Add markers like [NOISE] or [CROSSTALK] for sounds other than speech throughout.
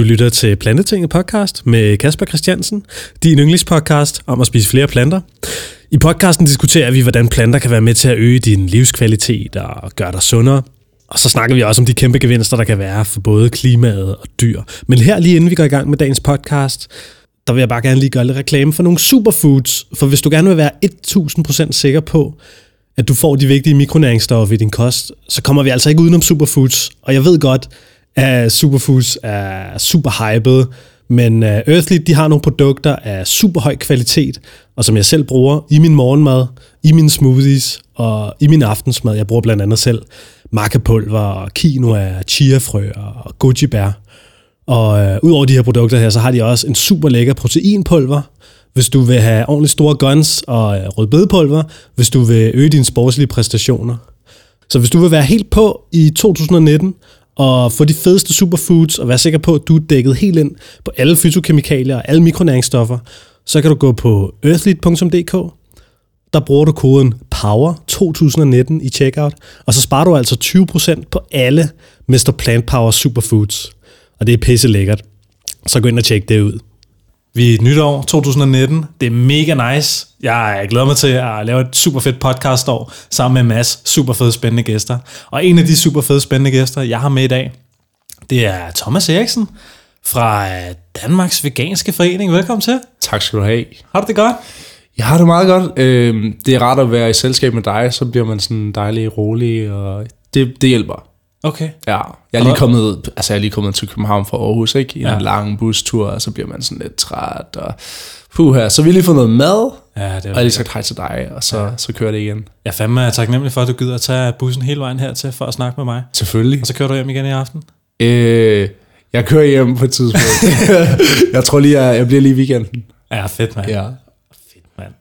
Du lytter til Plantetinget podcast med Kasper Christiansen, din yndlingspodcast om at spise flere planter. I podcasten diskuterer vi, hvordan planter kan være med til at øge din livskvalitet og gøre dig sundere. Og så snakker vi også om de kæmpe gevinster, der kan være for både klimaet og dyr. Men her lige inden vi går i gang med dagens podcast, der vil jeg bare gerne lige gøre lidt reklame for nogle superfoods. For hvis du gerne vil være 1000% sikker på, at du får de vigtige mikronæringsstoffer i din kost, så kommer vi altså ikke udenom superfoods. Og jeg ved godt, at superfoods er super hyped, men uh, Earthly, de har nogle produkter af super høj kvalitet, og som jeg selv bruger i min morgenmad, i mine smoothies og i min aftensmad. Jeg bruger blandt andet selv makkepulver, quinoa, chiafrø og goji bær. Og øh, udover de her produkter her, så har de også en super lækker proteinpulver, hvis du vil have ordentligt store guns og øh, rødbedepulver, hvis du vil øge dine sportslige præstationer. Så hvis du vil være helt på i 2019 og få de fedeste superfoods og være sikker på, at du er dækket helt ind på alle fytokemikalier og alle mikronæringsstoffer, så kan du gå på earthlit.dk. Der bruger du koden POWER2019 i checkout, og så sparer du altså 20% på alle Mr. Plant Power Superfoods. Og det er pisse lækkert. Så gå ind og tjek det ud. Vi er et nyt år, 2019. Det er mega nice. Jeg glæder mig til at lave et super fedt podcast år sammen med en masse super fede spændende gæster. Og en af de super fede spændende gæster, jeg har med i dag, det er Thomas Eriksen fra Danmarks Veganske Forening. Velkommen til. Tak skal du have. Har du det godt? Jeg har det meget godt. Øh, det er rart at være i selskab med dig, så bliver man sådan dejlig rolig, og det, det hjælper. Okay. Ja, jeg er lige kommet, altså jeg er lige kommet til København fra Aarhus, ikke? I Ja. en lang bustur, og så bliver man sådan lidt træt, og puha. Så vi har lige fået noget mad, Ja, det og jeg har lige sagt hej til dig, og så, ja. så kører det igen. Jeg er fandme taknemmelig for, at du gider at tage bussen hele vejen hertil for at snakke med mig. Selvfølgelig. Og så kører du hjem igen i aften. Øh, jeg kører hjem på et tidspunkt. [LAUGHS] jeg tror lige, jeg, jeg bliver lige i weekenden. Ja, fedt, mand. Ja. Fedt, mand.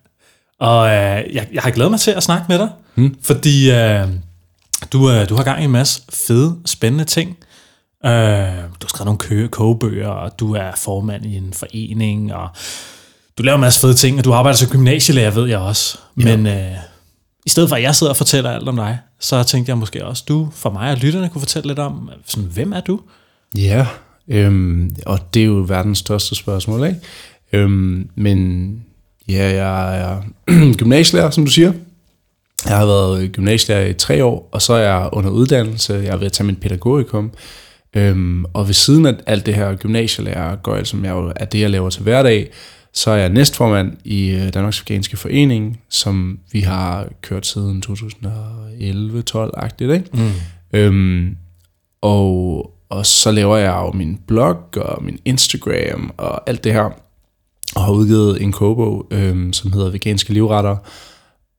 Og øh, jeg, jeg har glædet mig til at snakke med dig, hmm. fordi øh, du, øh, du har gang i en masse fede, spændende ting. Øh, du har skrevet nogle kø- kogebøger, og du er formand i en forening, og du laver en masse fede ting, og du arbejder som gymnasielærer, ved jeg også. Men øh, i stedet for, at jeg sidder og fortæller alt om dig, så tænkte jeg måske også, du for mig og lytterne kunne fortælle lidt om, sådan, hvem er du? Ja, øhm, og det er jo verdens største spørgsmål, ikke? Øhm, men ja, jeg er [CLEARS THROAT] gymnasielærer, som du siger. Jeg har været gymnasielærer i tre år, og så er jeg under uddannelse. Jeg er ved at tage min pædagogikum. Øhm, og ved siden af alt det her gymnasielærer gør, som jeg jo er det, jeg laver til hverdag, så er jeg næstformand i øh, Danmarks Veganske Forening, som vi har kørt siden 2011-12-agtigt, ikke? Mm. Øhm, og, og så laver jeg jo min blog og min Instagram og alt det her. Og har udgivet en kogebog, øhm, som hedder Veganske Livretter.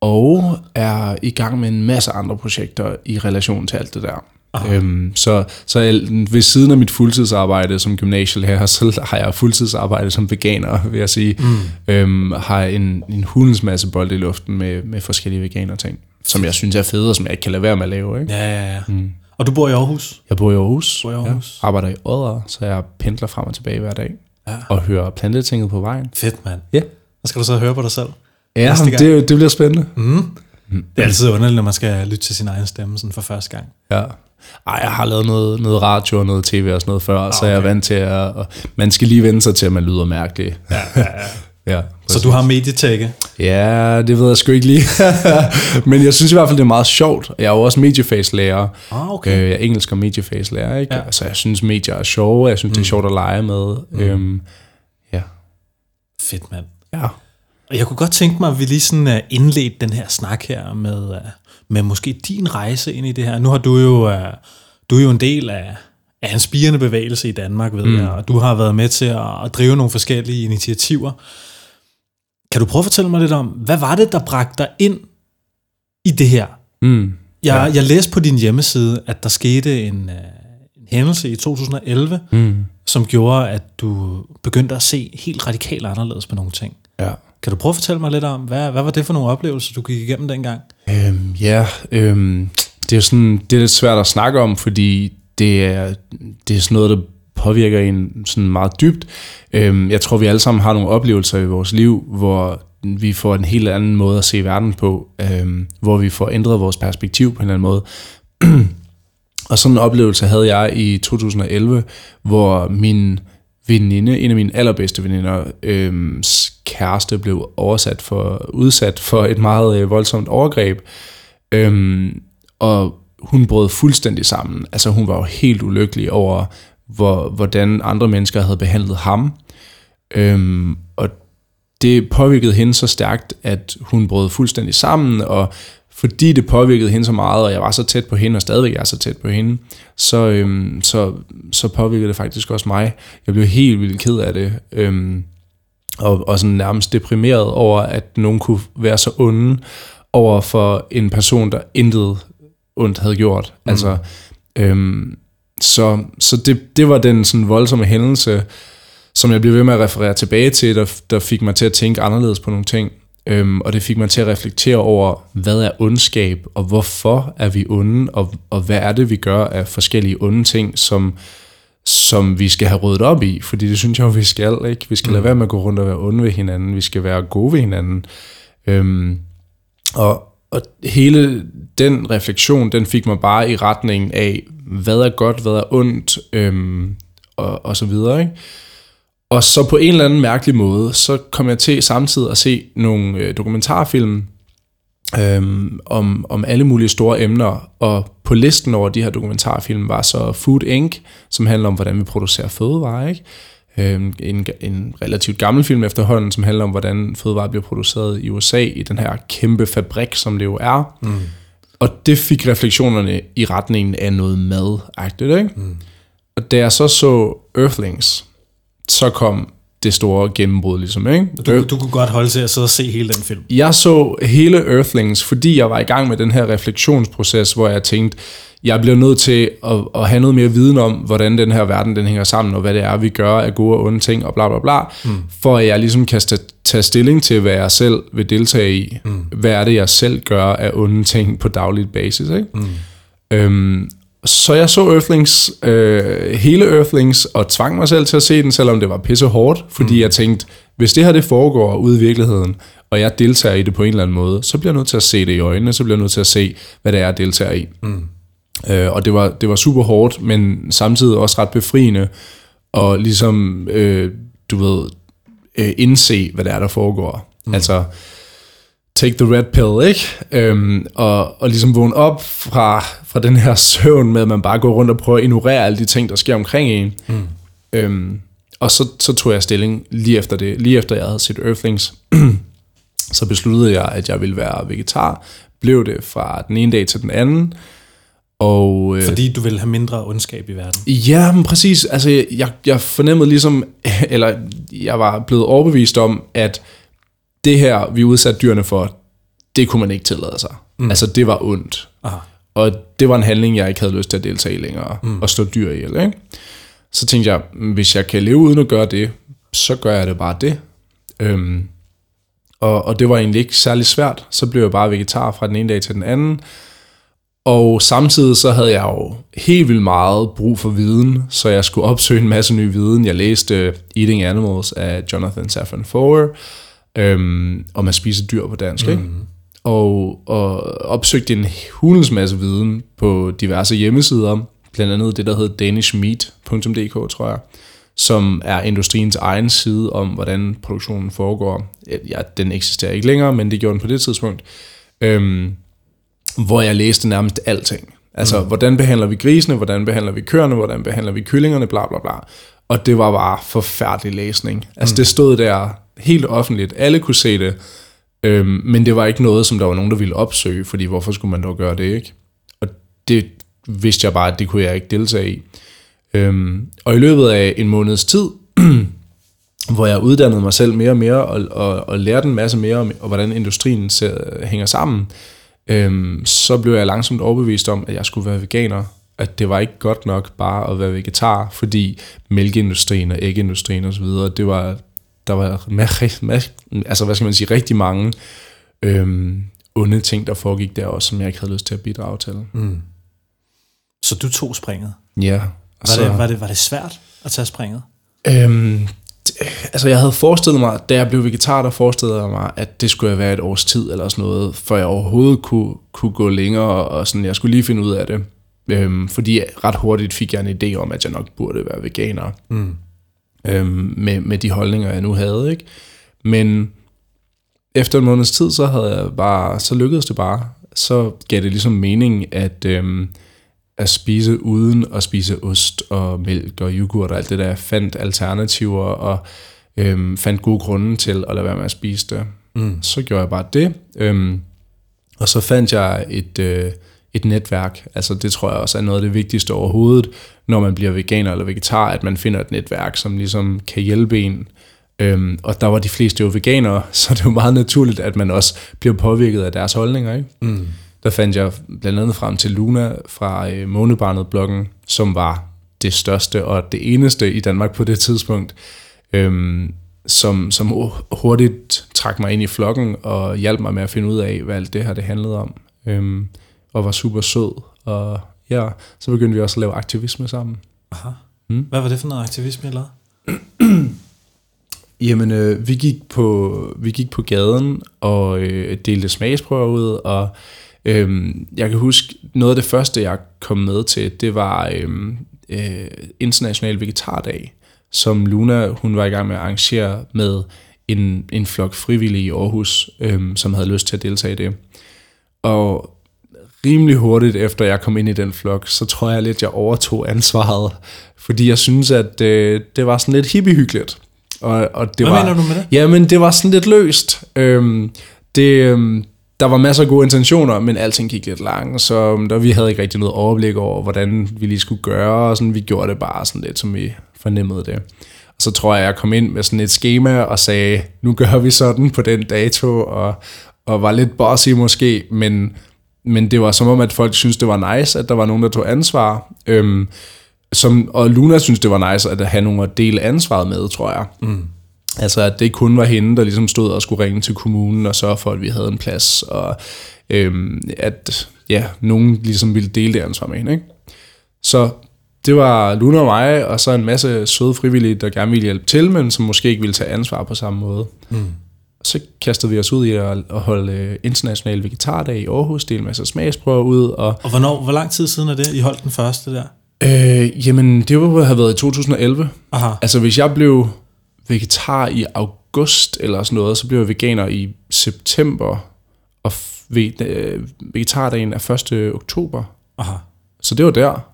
Og er i gang med en masse andre projekter i relation til alt det der. Øhm, så, så jeg, ved siden af mit fuldtidsarbejde som gymnasielærer, så har jeg fuldtidsarbejde som veganer, vil jeg sige. Mm. Øhm, har en, en hulens masse bold i luften med, med forskellige veganer ting, som jeg synes er fede, og som jeg ikke kan lade være med at lave. Ikke? Ja, ja, ja. Mm. Og du bor i Aarhus? Jeg bor i Aarhus. Bor i Aarhus. Ja, arbejder i Odder, så jeg pendler frem og tilbage hver dag. Ja. Og hører plantetinget på vejen. Fedt, mand. Ja. Så skal du så høre på dig selv. Ja, det, det bliver spændende. Mm. Det er altid underligt, når man skal lytte til sin egen stemme sådan for første gang. Ja. Ej, jeg har lavet noget, noget radio og noget tv og sådan noget før, okay. så jeg er vant til at... Og man skal lige vende sig til, at man lyder mærkelig. Ja, ja, ja. [LAUGHS] ja, Så du har medietække? Ja, det ved jeg sgu ikke lige. [LAUGHS] Men jeg synes i hvert fald, det er meget sjovt. Jeg er jo også mediefagslærer. Ah, okay. Øh, jeg er engelsk og mediefagslærer, ikke? Ja. Ja. Så jeg synes, medier er sjove. Jeg synes, mm. det er sjovt at lege med. Mm. Øhm, ja. Fedt, mand. Ja. Jeg kunne godt tænke mig, at vi lige sådan uh, indledte den her snak her med, uh, med måske din rejse ind i det her. Nu har du jo, uh, du er jo en del af, af en spirende bevægelse i Danmark, ved mm. jeg, og du har været med til at, at drive nogle forskellige initiativer. Kan du prøve at fortælle mig lidt om, hvad var det, der bragte dig ind i det her? Mm. Jeg, ja. jeg læste på din hjemmeside, at der skete en, en hændelse i 2011, Mm. som gjorde, at du begyndte at se helt radikalt anderledes på nogle ting. Ja. Kan du prøve at fortælle mig lidt om, hvad, hvad var det for nogle oplevelser, du gik igennem dengang? Øhm, ja, øhm, det er sådan, det er lidt svært at snakke om, fordi det er, det er sådan noget, der påvirker en sådan meget dybt. Øhm, jeg tror, vi alle sammen har nogle oplevelser i vores liv, hvor vi får en helt anden måde at se verden på, øhm, hvor vi får ændret vores perspektiv på en eller anden måde. [CLEARS THROAT] Og sådan en oplevelse havde jeg i 2011, hvor min veninde, en af mine allerbedste veninder, øh, kæreste blev oversat for, udsat for et meget øh, voldsomt overgreb. Øh, og hun brød fuldstændig sammen. Altså hun var jo helt ulykkelig over, hvor, hvordan andre mennesker havde behandlet ham. Øhm, og det påvirkede hende så stærkt, at hun brød fuldstændig sammen, og fordi det påvirkede hende så meget, og jeg var så tæt på hende, og stadigvæk er så tæt på hende, så, øhm, så, så påvirkede det faktisk også mig. Jeg blev helt vildt ked af det, øhm, og, og sådan nærmest deprimeret over, at nogen kunne være så onde over for en person, der intet ondt havde gjort. Mm. Altså, øhm, så så det, det var den sådan voldsomme hændelse, som jeg blev ved med at referere tilbage til, der, der fik mig til at tænke anderledes på nogle ting. Øhm, og det fik mig til at reflektere over, hvad er ondskab, og hvorfor er vi onde, og, og hvad er det, vi gør af forskellige onde ting, som, som vi skal have ryddet op i. Fordi det synes jeg jo, vi skal. ikke. Vi skal mm. lade være med at gå rundt og være onde ved hinanden. Vi skal være gode ved hinanden. Øhm, og, og hele den refleksion, den fik mig bare i retningen af, hvad er godt, hvad er ondt, øhm, og, og så videre. Ikke? Og så på en eller anden mærkelig måde, så kom jeg til samtidig at se nogle øh, dokumentarfilm øhm, om, om alle mulige store emner, og på listen over de her dokumentarfilm var så Food Inc., som handler om, hvordan vi producerer fødevarer, ikke? Øhm, en, en relativt gammel film efterhånden, som handler om, hvordan fødevarer bliver produceret i USA i den her kæmpe fabrik, som det jo er. Mm. Og det fik refleksionerne i retningen af noget mad ikke? Mm. Og da jeg så så Earthlings, så kom det store gennembrud, ligesom, ikke? Du, du kunne godt holde til at sidde og se hele den film. Jeg så hele Earthlings, fordi jeg var i gang med den her refleksionsproces, hvor jeg tænkte, jeg bliver nødt til at, at have noget mere viden om, hvordan den her verden den hænger sammen, og hvad det er, vi gør af gode og onde ting, og bla bla bla, mm. for at jeg ligesom kan tage stilling til, hvad jeg selv vil deltage i. Mm. Hvad er det, jeg selv gør af onde ting på daglig basis, ikke? Mm. Øhm, så jeg så Earthlings, øh, hele Earthlings, og tvang mig selv til at se den, selvom det var pisse hårdt, fordi mm. jeg tænkte, hvis det her det foregår ude i virkeligheden, og jeg deltager i det på en eller anden måde, så bliver jeg nødt til at se det i øjnene, så bliver jeg nødt til at se, hvad det er, jeg deltager i. Mm. Øh, og det var, det var super hårdt, men samtidig også ret befriende, og ligesom, øh, du ved, øh, indse, hvad det er, der foregår. Mm. Altså, take the red pill, ikke? Øhm, og, og ligesom vågne op fra, fra den her [LAUGHS] søvn med, at man bare går rundt og prøver at ignorere alle de ting, der sker omkring en. Mm. Øhm, og så, så tog jeg stilling lige efter det, lige efter jeg havde set Earthlings, [CLEARS THROAT] så besluttede jeg, at jeg ville være vegetar. Blev det fra den ene dag til den anden. Og, øh, Fordi du vil have mindre ondskab i verden? Ja, men præcis. Altså, jeg, jeg fornemmede ligesom, [LAUGHS] eller jeg var blevet overbevist om, at det her, vi udsatte dyrene for, det kunne man ikke tillade sig. Mm. Altså, det var ondt. Aha. Og det var en handling, jeg ikke havde lyst til at deltage i længere, mm. og stå dyr ihjel. Ikke? Så tænkte jeg, hvis jeg kan leve uden at gøre det, så gør jeg det bare det. Øhm, og, og det var egentlig ikke særlig svært. Så blev jeg bare vegetar fra den ene dag til den anden. Og samtidig så havde jeg jo helt vildt meget brug for viden, så jeg skulle opsøge en masse ny viden. Jeg læste Eating Animals af Jonathan Safran Foer, øhm, om at spise dyr på dansk, mm. ikke? Og, og opsøgte en hulens masse viden på diverse hjemmesider, blandt andet det, der hedder danishmeat.dk, tror jeg, som er industriens egen side om, hvordan produktionen foregår. Ja, den eksisterer ikke længere, men det gjorde den på det tidspunkt. Øhm, hvor jeg læste nærmest alting. Altså, mm. hvordan behandler vi grisene, hvordan behandler vi køerne, hvordan behandler vi kyllingerne, bla bla bla. Og det var bare forfærdelig læsning. Altså, mm. det stod der helt offentligt. Alle kunne se det. Øhm, men det var ikke noget, som der var nogen, der ville opsøge, fordi hvorfor skulle man dog gøre det, ikke? Og det vidste jeg bare, at det kunne jeg ikke deltage i. Øhm, og i løbet af en måneds tid, [CLEARS THROAT] hvor jeg uddannede mig selv mere og mere, og, og, og lærte en masse mere om, og hvordan industrien ser, hænger sammen, øhm, så blev jeg langsomt overbevist om, at jeg skulle være veganer. At det var ikke godt nok bare at være vegetar, fordi mælkeindustrien og ægindustrien osv., det var, der var altså hvad skal man sige, rigtig mange øhm, onde ting, der foregik der også, som jeg ikke havde lyst til at bidrage til. Mm. Så du tog springet? Ja. Var, så, det, var, det, var det svært at tage springet? Øhm, altså jeg havde forestillet mig, da jeg blev vegetar, der forestillede jeg mig, at det skulle være et års tid eller sådan noget, for jeg overhovedet kunne, kunne gå længere, og sådan, jeg skulle lige finde ud af det. Øhm, fordi ret hurtigt fik jeg en idé om, at jeg nok burde være veganer. Mm. Øhm, med, med de holdninger, jeg nu havde. Ikke? Men efter en måneds tid, så havde jeg bare, så lykkedes det bare. Så gav det ligesom mening, at, øhm, at spise uden at spise ost og mælk og yoghurt og alt det der. Jeg fandt alternativer og øhm, fandt gode grunde til at lade være med at spise det. Mm. Så gjorde jeg bare det. Øhm, og så fandt jeg et, øh, et netværk. Altså det tror jeg også er noget af det vigtigste overhovedet, når man bliver veganer eller vegetar, at man finder et netværk, som ligesom kan hjælpe en. Øhm, og der var de fleste jo veganere, [LAUGHS] så det jo meget naturligt, at man også bliver påvirket af deres holdninger. Ikke? Mm. Der fandt jeg blandt andet frem til Luna fra øh, Månebarnet-bloggen, som var det største og det eneste i Danmark på det tidspunkt, øhm, som, som hurtigt trak mig ind i flokken og hjalp mig med at finde ud af, hvad alt det her det handlede om. Øhm, og var super sød. Og ja, så begyndte vi også at lave aktivisme sammen. Aha. Mm. Hvad var det for noget aktivisme, eller? [CLEARS THROAT] Jamen, øh, vi, gik på, vi gik på gaden og øh, delte smagsprøver ud, og øh, jeg kan huske, noget af det første, jeg kom med til, det var øh, øh, International Vegetardag, som Luna hun var i gang med at arrangere med en, en flok frivillige i Aarhus, øh, som havde lyst til at deltage i det. Og rimelig hurtigt efter jeg kom ind i den flok, så tror jeg lidt, jeg overtog ansvaret, fordi jeg synes, at øh, det var sådan lidt hippiehyggeligt. Og, og det Hvad var, mener du med det? Jamen, det var sådan lidt løst. Øhm, det, øhm, der var masser af gode intentioner, men alting gik lidt langt, så der, vi havde ikke rigtig noget overblik over, hvordan vi lige skulle gøre, og sådan, vi gjorde det bare sådan lidt, som vi fornemmede det. Og så tror jeg, jeg kom ind med sådan et schema og sagde, nu gør vi sådan på den dato, og, og var lidt bossy måske, men, men det var som om, at folk synes det var nice, at der var nogen, der tog ansvar. Øhm, som, og Luna synes, det var nice at have nogen at dele ansvaret med, tror jeg. Mm. Altså, at det kun var hende, der ligesom stod og skulle ringe til kommunen og sørge for, at vi havde en plads, og øhm, at ja, nogen ligesom ville dele det ansvar med hende. Ikke? Så det var Luna og mig, og så en masse søde frivillige, der gerne ville hjælpe til, men som måske ikke ville tage ansvar på samme måde. Mm. Så kastede vi os ud i at, at holde øh, international vegetardag i Aarhus, dele en masse smagsprøver ud. Og, og hvornår, hvor lang tid siden er det, I holdt den første der? Øh, jamen, det var have været i 2011. Aha. Altså, hvis jeg blev vegetar i august eller sådan noget, så blev jeg veganer i september, og øh, vegetardagen er 1. oktober. Aha. Så det var der.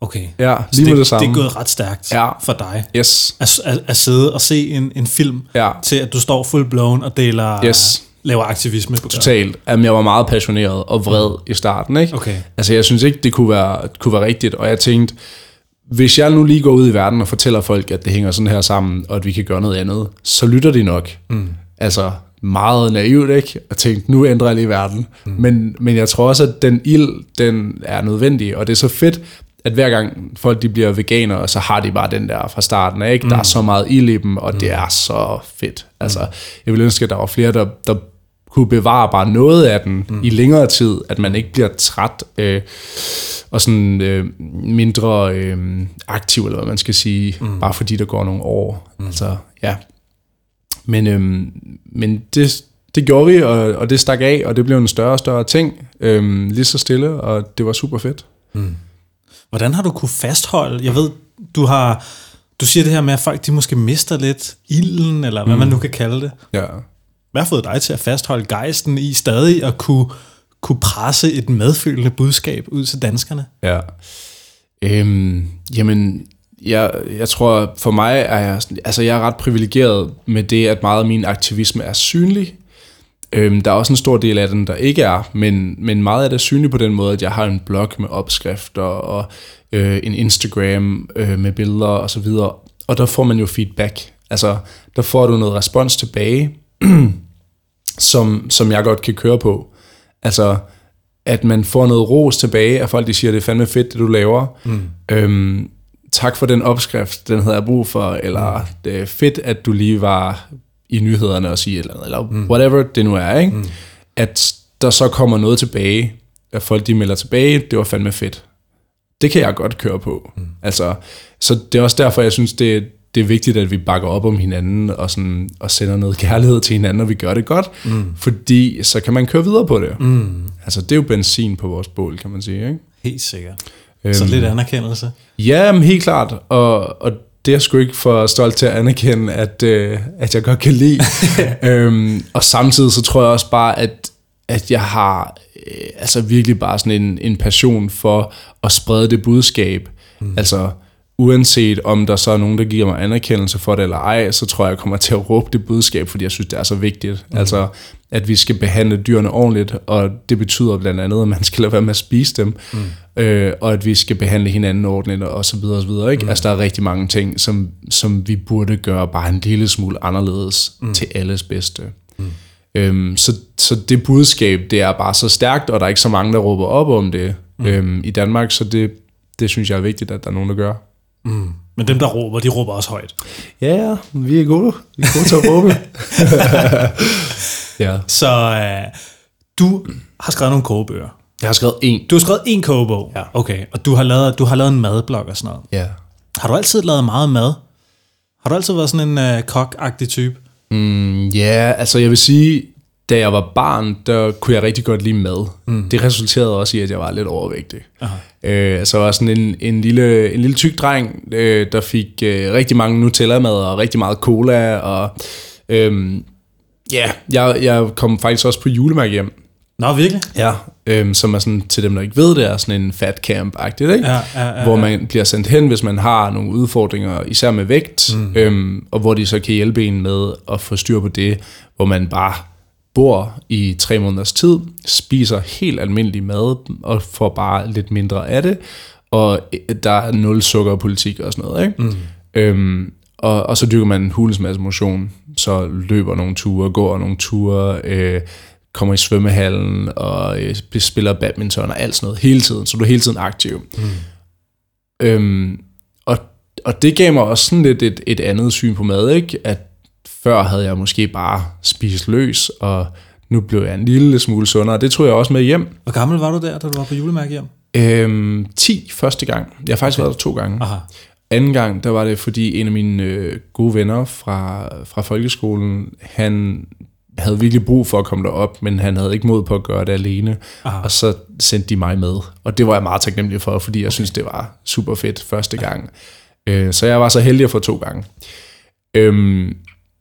Okay. Ja, lige det, med det samme. Det er gået ret stærkt ja. for dig. Yes. At, at, at sidde og se en, en film, ja. til at du står full blown og deler... Yes laver aktivisme på Totalt. Jamen, jeg var meget passioneret og vred i starten. Ikke? Okay. Altså, jeg synes ikke, det kunne være, kunne være rigtigt. Og jeg tænkte, hvis jeg nu lige går ud i verden og fortæller folk, at det hænger sådan her sammen, og at vi kan gøre noget andet, så lytter de nok. Mm. Altså, meget naivt, ikke? Og tænkte, nu ændrer jeg lige verden. Mm. Men, men jeg tror også, at den ild, den er nødvendig, og det er så fedt, at hver gang folk de bliver veganere, så har de bare den der fra starten, ikke? Mm. Der er mm. så meget ild i dem, og mm. det er så fedt. Altså, jeg vil ønske, at der var flere, der, der kunne bevare bare noget af den mm. i længere tid, at man ikke bliver træt øh, og sådan øh, mindre øh, aktiv, eller hvad man skal sige, mm. bare fordi der går nogle år. Mm. Altså, ja. Men, øh, men det, det gjorde vi, og, og det stak af, og det blev en større og større ting, øh, lige så stille, og det var super fedt. Mm. Hvordan har du kunne fastholde, jeg ved, du har, du siger det her med, at folk de måske mister lidt ilden, eller hvad mm. man nu kan kalde det. Ja. Hvad har fået dig til at fastholde gejsten i stadig at kunne, kunne presse et medfølende budskab ud til danskerne? Ja. Øhm, jamen, jeg, jeg tror, for mig er jeg, altså jeg er ret privilegeret med det, at meget af min aktivisme er synlig. Øhm, der er også en stor del af den, der ikke er, men, men meget af det er synligt på den måde, at jeg har en blog med opskrifter og øh, en Instagram øh, med billeder og så videre. Og der får man jo feedback. Altså, der får du noget respons tilbage, [CLEARS THROAT] som, som jeg godt kan køre på. Altså, at man får noget ros tilbage af folk, de siger, det er fandme fedt, det du laver. Mm. Øhm, tak for den opskrift, den havde jeg brug for, eller mm. det er fedt, at du lige var i nyhederne og sige et eller andet, eller mm. whatever det nu er, ikke? Mm. At der så kommer noget tilbage, at folk de melder tilbage, det var fandme fedt. Det kan jeg godt køre på. Mm. Altså, så det er også derfor, jeg synes, det, det er vigtigt, at vi bakker op om hinanden og, sådan, og sender noget [LAUGHS] kærlighed til hinanden, og vi gør det godt, mm. fordi så kan man køre videre på det. Mm. Altså, det er jo benzin på vores bål, kan man sige. Ikke? Helt sikkert. Så lidt anerkendelse. Ja, men helt klart. Og, og det er jeg sgu ikke for stolt til at anerkende, at, øh, at jeg godt kan lide. [LAUGHS] øhm, og samtidig så tror jeg også bare, at, at jeg har øh, altså virkelig bare sådan en, en passion for at sprede det budskab. Mm. Altså uanset om der så er nogen, der giver mig anerkendelse for det eller ej, så tror jeg, jeg kommer til at råbe det budskab, fordi jeg synes, det er så vigtigt. Mm. Altså, at vi skal behandle dyrene ordentligt, og det betyder blandt andet, at man skal lade være med at spise dem, mm. øh, og at vi skal behandle hinanden ordentligt, og så videre og så videre. Ikke? Mm. Altså, der er rigtig mange ting, som, som vi burde gøre bare en lille smule anderledes mm. til alles bedste. Mm. Øhm, så, så det budskab, det er bare så stærkt, og der er ikke så mange, der råber op om det mm. øhm, i Danmark, så det, det synes jeg er vigtigt, at der er nogen, der gør. Mm. Men dem, der råber, de råber også højt. Ja, ja, vi er gode. Vi er gode til at råbe. [LAUGHS] ja. Så øh, du har skrevet nogle kogebøger. Jeg har skrevet en. Du har skrevet en kogebog? Ja. Okay, og du har lavet, du har lavet en madblog og sådan noget. Ja. Har du altid lavet meget mad? Har du altid været sådan en øh, kok-agtig type? Mm, ja, altså jeg vil sige, da jeg var barn, der kunne jeg rigtig godt lide mad. Mm. Det resulterede også i, at jeg var lidt overvægtig. Aha. Øh, så jeg var sådan en, en, lille, en lille tyk dreng, øh, der fik øh, rigtig mange Nutella-mad og rigtig meget cola. Og øh, ja, jeg, jeg kom faktisk også på julemærke hjem. Nå, virkelig? Ja, øhm, som er sådan, til dem, der ikke ved det, er sådan en fat camp-agtigt, ikke? Ja, ja, ja, hvor man bliver sendt hen, hvis man har nogle udfordringer, især med vægt, mm. øhm, og hvor de så kan hjælpe en med at få styr på det, hvor man bare bor i tre måneders tid, spiser helt almindelig mad, og får bare lidt mindre af det, og øh, der er nul sukkerpolitik og sådan noget, ikke? Mm. Øhm, og, og så dyrker man en hulens masse motion, så løber nogle ture, går nogle ture, øh, kommer i svømmehallen og øh, spiller badminton og alt sådan noget hele tiden, så du er hele tiden aktiv. Mm. Øhm, og, og det gav mig også sådan lidt et, et andet syn på mad, ikke? At før havde jeg måske bare spist løs, og nu blev jeg en lille smule sundere. Det tog jeg også med hjem. Hvor gammel var du der, da du var på julemærke hjem? Øhm, 10 første gang. Jeg har faktisk okay. været der to gange. Aha. Anden gang, der var det, fordi en af mine øh, gode venner fra, fra folkeskolen, han havde virkelig brug for at komme derop, men han havde ikke mod på at gøre det alene. Aha. Og så sendte de mig med. Og det var jeg meget taknemmelig for, fordi jeg okay. synes, det var super fedt første gang. Øh, så jeg var så heldig at få to gange. Øhm,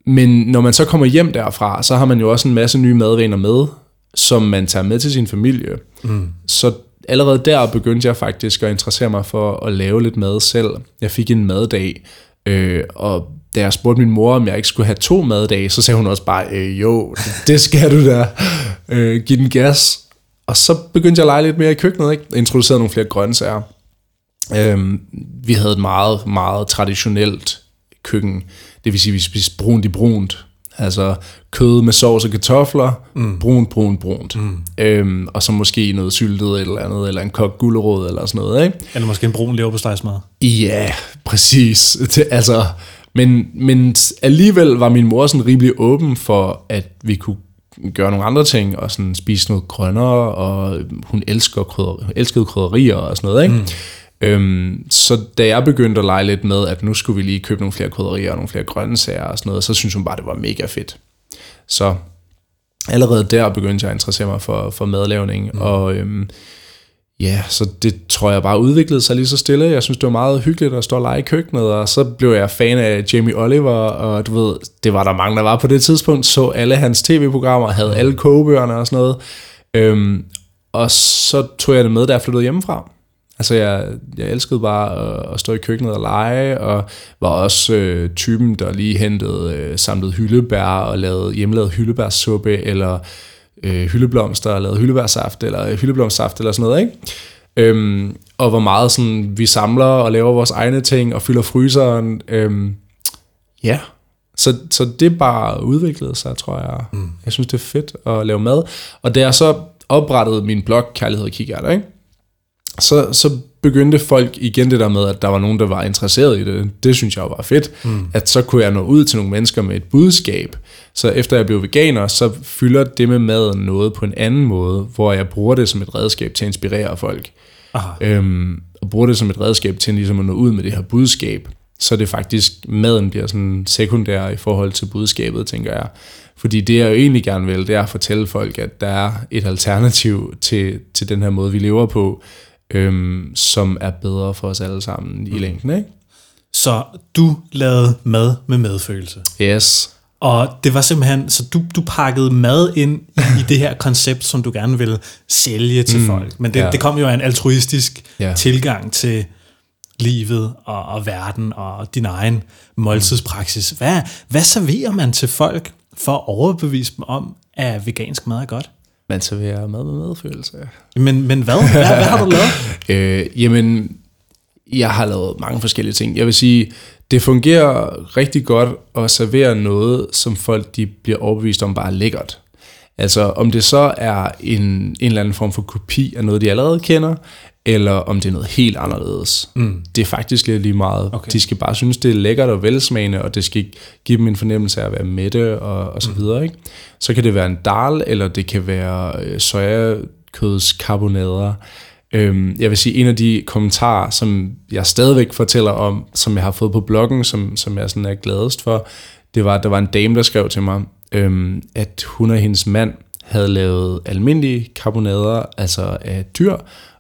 men når man så kommer hjem derfra, så har man jo også en masse nye madvaner med, som man tager med til sin familie. Mm. Så allerede der begyndte jeg faktisk at interessere mig for at lave lidt mad selv. Jeg fik en maddag, øh, og da jeg spurgte min mor, om jeg ikke skulle have to maddage, så sagde hun også bare, øh, jo, det skal du da. Øh, giv den gas. Og så begyndte jeg at lege lidt mere i køkkenet, ikke? introducerede nogle flere grøntsager. Øh, vi havde et meget, meget traditionelt køkken. Det vil sige, at vi spiste brunt i brunt. Altså kød med sovs og kartofler, mm. brunt, brunt, brunt. Mm. Øhm, og så måske noget syltet eller andet, eller en kogt gulerod eller sådan noget. Ikke? Eller måske en brun leverpostejsmad. Ja, præcis. [LAUGHS] Det, altså, men, men alligevel var min mor sådan rimelig åben for, at vi kunne gøre nogle andre ting, og sådan spise noget grønnere, og hun elsker krydder, elskede krydderier og sådan noget. Ikke? Mm. Øhm, så da jeg begyndte at lege lidt med, at nu skulle vi lige købe nogle flere krydderier og nogle flere grøntsager og sådan noget, så synes hun bare, det var mega fedt. Så allerede der begyndte jeg at interessere mig for, for madlavning, mm. og øhm, ja, så det tror jeg bare udviklede sig lige så stille. Jeg synes, det var meget hyggeligt at stå og lege i køkkenet, og så blev jeg fan af Jamie Oliver, og du ved, det var der mange, der var på det tidspunkt, så alle hans tv-programmer, havde alle kogebøgerne og sådan noget. Øhm, og så tog jeg det med, da jeg flyttede hjemmefra. Altså, jeg, jeg elskede bare at, at stå i køkkenet og lege, og var også øh, typen, der lige hentede, øh, samlede hyldebær og lavede hjemmelavet hyldebærsuppe, eller øh, hyldeblomster og lavede hyldebærsaft, eller hyldeblomstsaft, eller sådan noget, ikke? Øhm, og hvor meget sådan, vi samler og laver vores egne ting, og fylder fryseren. Øhm, ja, så, så det bare udviklede sig, tror jeg. Mm. Jeg synes, det er fedt at lave mad. Og da jeg så oprettede min blog, Kærlighed og Kikærter, ikke? Så, så begyndte folk igen det der med, at der var nogen, der var interesseret i det. Det synes jeg var fedt. Mm. At så kunne jeg nå ud til nogle mennesker med et budskab. Så efter jeg blev veganer, så fylder det med maden noget på en anden måde, hvor jeg bruger det som et redskab til at inspirere folk. Aha. Øhm, og bruger det som et redskab til ligesom at nå ud med det her budskab. Så det faktisk, maden bliver sådan sekundær i forhold til budskabet, tænker jeg. Fordi det jeg jo egentlig gerne vil, det er at fortælle folk, at der er et alternativ til, til den her måde, vi lever på, øhm, som er bedre for os alle sammen i længden. Ikke? Så du lavede mad med medfølelse. Yes. Og det var simpelthen, så du, du pakkede mad ind i, i det her koncept, som du gerne ville sælge til mm, folk. Men det, ja. det kom jo af en altruistisk Ja. tilgang til livet og, og verden og din egen måltidspraksis. Hvad, hvad serverer man til folk for at overbevise dem om, at vegansk mad er godt? Man serverer mad med medfølelse. Men, men hvad? [LAUGHS] hvad? Hvad har du lavet? Øh, jamen, jeg har lavet mange forskellige ting. Jeg vil sige, det fungerer rigtig godt at servere noget, som folk de bliver overbevist om bare er lækkert. Altså om det så er en, en eller anden form for kopi af noget, de allerede kender, eller om det er noget helt anderledes. Mm. Det er faktisk lidt lige meget. Okay. De skal bare synes, det er lækkert og velsmagende, og det skal give dem en fornemmelse af at være mætte og, og så videre. Ikke? Så kan det være en dal, eller det kan være øh, sojakødskarbonader. Øhm, jeg vil sige, en af de kommentarer, som jeg stadigvæk fortæller om, som jeg har fået på bloggen, som, som jeg sådan er gladest for, det var, at der var en dame, der skrev til mig, øhm, at hun og hendes mand havde lavet almindelige karbonader, altså af dyr,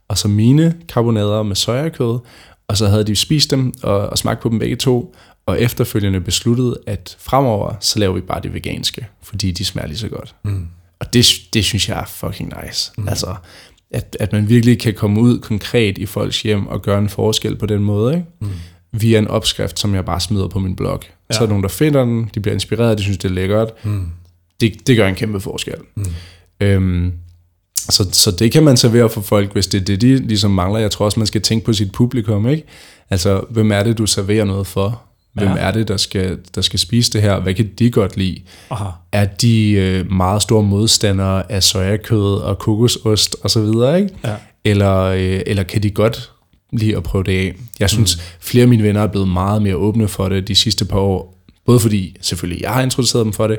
og så mine karbonader med sojakød, og så havde de spist dem og, og smagt på dem begge to, og efterfølgende besluttet, at fremover, så laver vi bare det veganske, fordi de smager lige så godt. Mm. Og det, det synes jeg er fucking nice. Mm. Altså, at, at man virkelig kan komme ud konkret i folks hjem og gøre en forskel på den måde, ikke? Mm. via en opskrift, som jeg bare smider på min blog. Ja. Så er der nogen, der finder den, de bliver inspireret, de synes, det er lækkert. Mm. Det, det gør en kæmpe forskel. Mm. Øhm, så, så det kan man servere for folk, hvis det er det, de ligesom mangler. Jeg tror også, man skal tænke på sit publikum, ikke? Altså, hvem er det, du serverer noget for? Hvem Ja. er det, der skal, der skal spise det her? Hvad kan de godt lide? Aha. Er de øh, meget store modstandere af sojakød og kokosost og så videre, ikke? Ja. Eller, øh, eller kan de godt lide at prøve det af? Jeg synes, mm. flere af mine venner er blevet meget mere åbne for det de sidste par år. Både fordi, selvfølgelig, jeg har introduceret dem for det,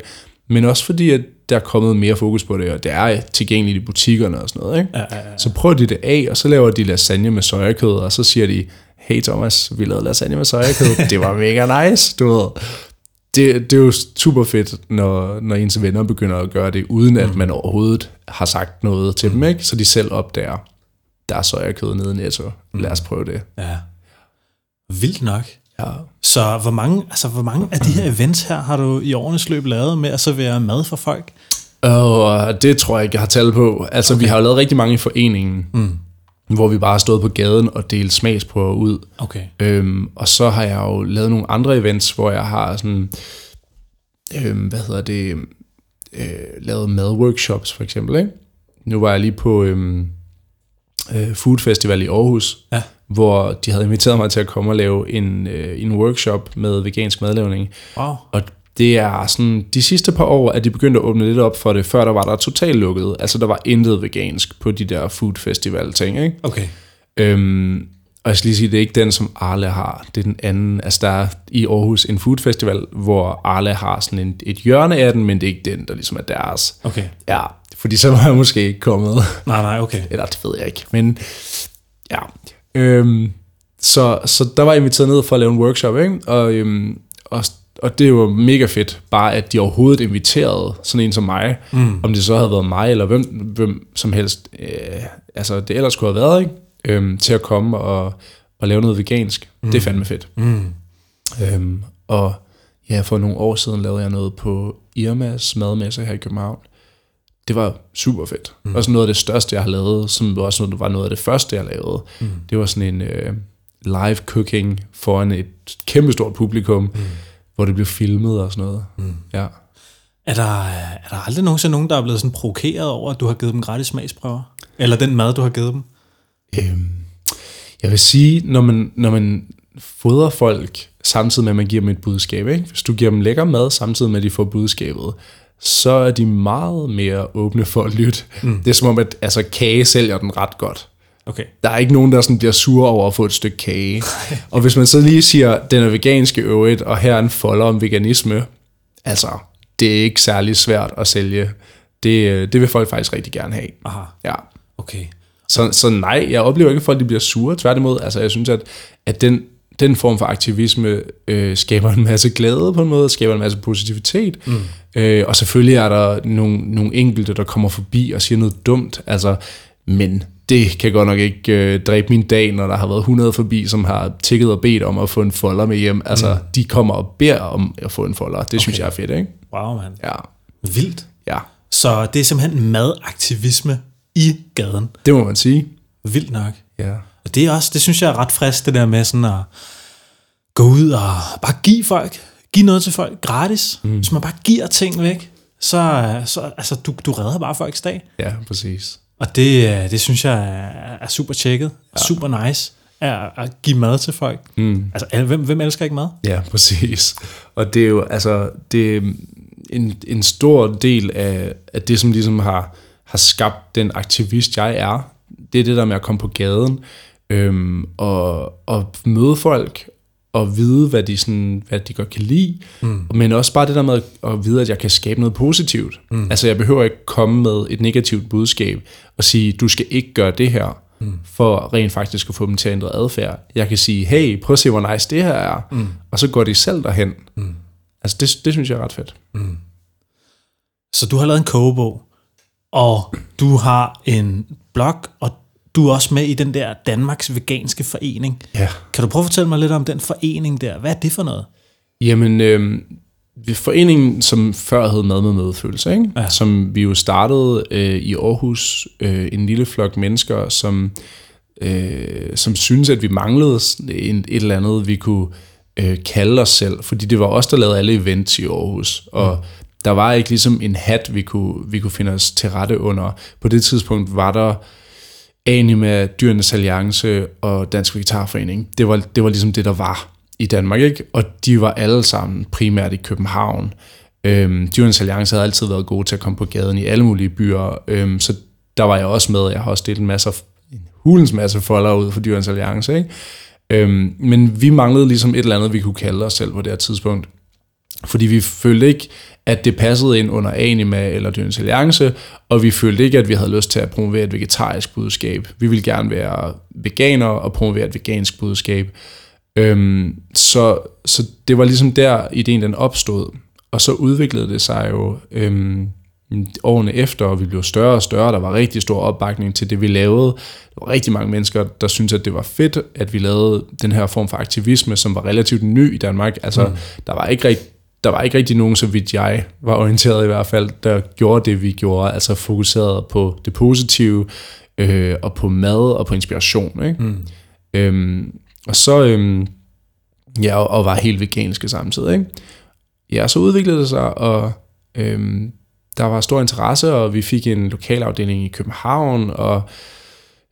men også fordi, at der er kommet mere fokus på det, og det er tilgængeligt i butikkerne og sådan noget. Ikke? Ja, ja, ja. Så prøver de det af, og så laver de lasagne med sojakød, og så siger de, hey Thomas, vi lavede lasagne med sojakød. [LAUGHS] det var mega nice, du ved. Det, det er jo super fedt, når, når ens venner begynder at gøre det, uden at man overhovedet har sagt noget til dem, ikke? Så de selv opdager, der er sojakød nede i Netto. Lad os prøve det. ja. Vildt nok. Ja. Så hvor mange, altså, hvor mange af de her events her har du i årenes løb lavet med at servere mad for folk? Og det tror jeg ikke, jeg har tal på. Altså, okay. vi har jo lavet rigtig mange i foreningen, mm. hvor vi bare har stået på gaden og delt smagsprøver ud. Okay. Øhm, og så har jeg jo lavet nogle andre events, hvor jeg har sådan, øhm, hvad hedder det, øh, lavet madworkshops for eksempel. Ikke? Nu var jeg lige på øhm, øh, Food Festival i Aarhus, Ja. Hvor de havde inviteret mig til at komme og lave en, øh, en workshop med vegansk madlavning. Wow. Og det er sådan, de sidste par år, at de begyndte at åbne lidt op for det, før der var der totalt lukket. Altså der var intet vegansk på de der food festival ting, ikke? Okay. Øhm, og jeg skal lige sige, det er ikke den, som Arle har. Det er den anden. Altså, der er i Aarhus en food festival, hvor Arle har sådan en, et hjørne af den, men det er ikke den, der ligesom er deres. Okay. Ja, fordi så var jeg måske ikke kommet. Nej, nej, okay. Eller det ved jeg ikke. Men ja. Øhm, så, så der var jeg inviteret ned for at lave en workshop, ikke? Og, øhm, og, og det var mega fedt, bare at de overhovedet inviterede sådan en som mig, mm. om det så havde været mig, eller hvem, hvem som helst, øh, altså det ellers kunne have været, ikke? Øhm, til at komme og, og lave noget vegansk. Mm. Det er fandme fedt. Mm. Øhm, og ja, for nogle år siden lavede jeg noget på Irmas madmesse her i København. Det var super fedt. Mm. Også noget af det største, jeg har lavet, som også var noget af det første, jeg lavede. Mm. Det var sådan en øh, live cooking foran et kæmpestort publikum, mm. hvor det blev filmet og sådan noget. Mm. Ja. Er der, er der aldrig nogensinde nogen, der er blevet sådan provokeret over, at du har givet dem gratis smagsprøver? Eller den mad, du har givet dem? Øhm, jeg vil sige, når man, når man fodrer folk, samtidig med, at man giver dem et budskab, ikke? hvis du giver dem lækker mad, samtidig med, at de får budskabet, så er de meget mere åbne for at lytte. Mm. Det er som om, at altså, kage sælger den ret godt. Okay. Der er ikke nogen, der sådan bliver sure over at få et stykke kage. [LAUGHS] og hvis man så lige siger, den er veganske øvrigt, og her er en folder om veganisme, altså, det er ikke særlig svært at sælge. Det, øh, det vil folk faktisk rigtig gerne have. Aha. Ja. Okay. Så, så nej, jeg oplever ikke, at folk de bliver sure. Tværtimod, altså jeg synes, at, at den, den form for aktivisme øh, skaber en masse glæde på en måde, skaber en masse positivitet. Mm. Øh, og selvfølgelig er der nogle, nogle enkelte, der kommer forbi og siger noget dumt, altså, men det kan godt nok ikke øh, dræbe min dag, når der har været 100 forbi, som har tikket og bedt om at få en folder med hjem. Altså, mm. de kommer og beder om at få en folder. Det okay. synes jeg er fedt, ikke? Wow, mand. Ja, Vildt. ja. Så det er simpelthen madaktivisme i gaden. Det må man sige. Vildt nok. Ja. Og det er også, det synes jeg er ret frisk, det der med sådan at gå ud og bare give folk, give noget til folk gratis. Mm. Hvis man bare giver ting væk, så, så altså, du, du redder bare folks dag. Ja, præcis. Og det, øh, det synes jeg er, er super tjekket, ja. super nice, at, at give mad til folk. Mm. Altså, hvem, hvem elsker ikke mad? Ja, præcis. Og det er jo, altså, det er en, en stor del af, af det, som ligesom har, har skabt den aktivist, jeg er. Det er det der med at komme på gaden øhm, og, og møde folk og vide, hvad de, sådan, hvad de godt kan lide. Mm. Men også bare det der med at, vide, at jeg kan skabe noget positivt. Mm. Altså, jeg behøver ikke komme med et negativt budskab og sige, du skal ikke gøre det her, mm. for rent faktisk at få dem til at ændre adfærd. Jeg kan sige, hey, prøv at se, hvor nice det her er. Mm. Og så går de selv derhen. Mm. Altså, det, det synes jeg er ret fedt. Så du har lavet en kogebog, og du har en blog, og du er også med i den der Danmarks Veganske Forening. Ja. Kan du prøve at fortælle mig lidt om den forening der? Hvad er det for noget? Jamen, øh, foreningen, som før hed Mad med medfølelse, ikke? Ja. som vi jo startede øh, i Aarhus, øh, en lille flok mennesker, som, øh, som synes at vi manglede en, et eller andet, vi kunne øh, kalde os selv, fordi det var os, der lavede alle events i Aarhus, og mm. der var ikke ligesom en hat, vi kunne, vi kunne finde os til rette under. På det tidspunkt var der Anima, Dyrenes Alliance og Dansk Vegetarforening. Det var, det var ligesom det, der var i Danmark, ikke? Og de var alle sammen primært i København. Øhm, Dyrenes Alliance havde altid været gode til at komme på gaden i alle mulige byer, øhm, så der var jeg også med. Jeg har også delt en masse, en hulens masse folder ud for Dyrenes Alliance, ikke? Øhm, men vi manglede ligesom et eller andet, vi kunne kalde os selv på det her tidspunkt. Fordi vi følte ikke, at det passede ind under Anima eller Dyrenes Alliance, og vi følte ikke, at vi havde lyst til at promovere et vegetarisk budskab. Vi ville gerne være veganere og promovere et vegansk budskab. Øhm, så, så det var ligesom der, ideen den opstod. Og så udviklede det sig jo øhm, årene efter, og vi blev større og større. Der var rigtig stor opbakning til det, vi lavede. Der var rigtig mange mennesker, der syntes, at det var fedt, at vi lavede den her form for aktivisme, som var relativt ny i Danmark. Altså, mm. der var ikke rigtig der var ikke rigtig nogen, så vidt jeg var orienteret i hvert fald, der gjorde det, vi gjorde, altså fokuseret på det positive, øh, og på mad og på inspiration. Ikke? Mm. Øhm, og så, øhm, ja, og, og var helt veganske samtidig. Ikke? Ja, så udviklede det sig, og øhm, der var stor interesse, og vi fik en lokalafdeling i København, og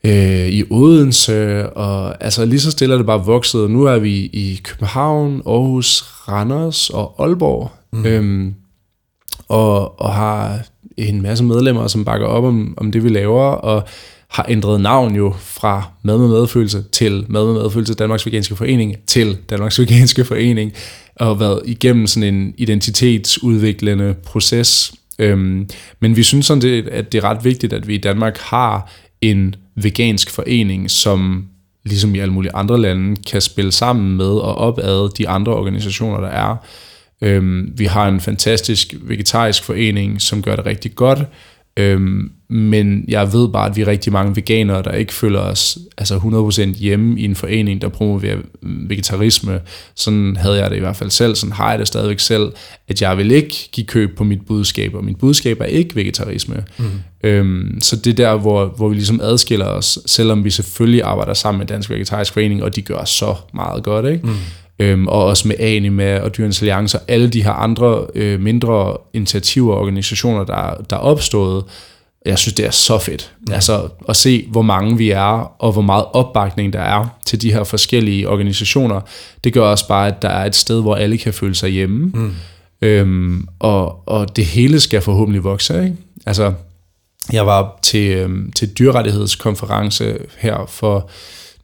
øh, i Odense, og altså lige så stille er det bare vokset. Nu er vi i København, Aarhus, Randers og Aalborg, mm. øhm, og, og har en masse medlemmer, som bakker op om, om det, vi laver, og har ændret navn jo fra Mad med medfølelse til Mad med medfølelse Danmarks Veganske Forening til Danmarks Veganske Forening, og været igennem sådan en identitetsudviklende proces. Øhm, men vi synes sådan set, at det er ret vigtigt, at vi i Danmark har en vegansk forening, som ligesom i alle mulige andre lande, kan spille sammen med og opad de andre organisationer, der er. Øhm, vi har en fantastisk vegetarisk forening, som gør det rigtig godt, øhm, men jeg ved bare, at vi er rigtig mange veganere, der ikke føler os altså 100% hjemme i en forening, der promoverer vegetarisme. Sådan havde jeg det i hvert fald selv, sådan har jeg det stadigvæk selv, at jeg vil ikke give køb på mit budskab, og mit budskab er ikke vegetarisme. Mm. Øhm, så det er der, hvor, hvor vi ligesom adskiller os, selvom vi selvfølgelig arbejder sammen med Dansk Vegetarisk Forening, og de gør så meget godt, ikke? Mm. Øhm, og også med Anima og Dyrenes Alliance og alle de her andre øh, mindre initiativer og organisationer, der, der er opstået, jeg synes, det er så fedt. Ja. Altså at se, hvor mange vi er, og hvor meget opbakning der er til de her forskellige organisationer, det gør også bare, at der er et sted, hvor alle kan føle sig hjemme. Mm. Øhm, og, og det hele skal forhåbentlig vokse. Ikke? Altså, jeg var til, øhm, til dyrrettighedskonference her for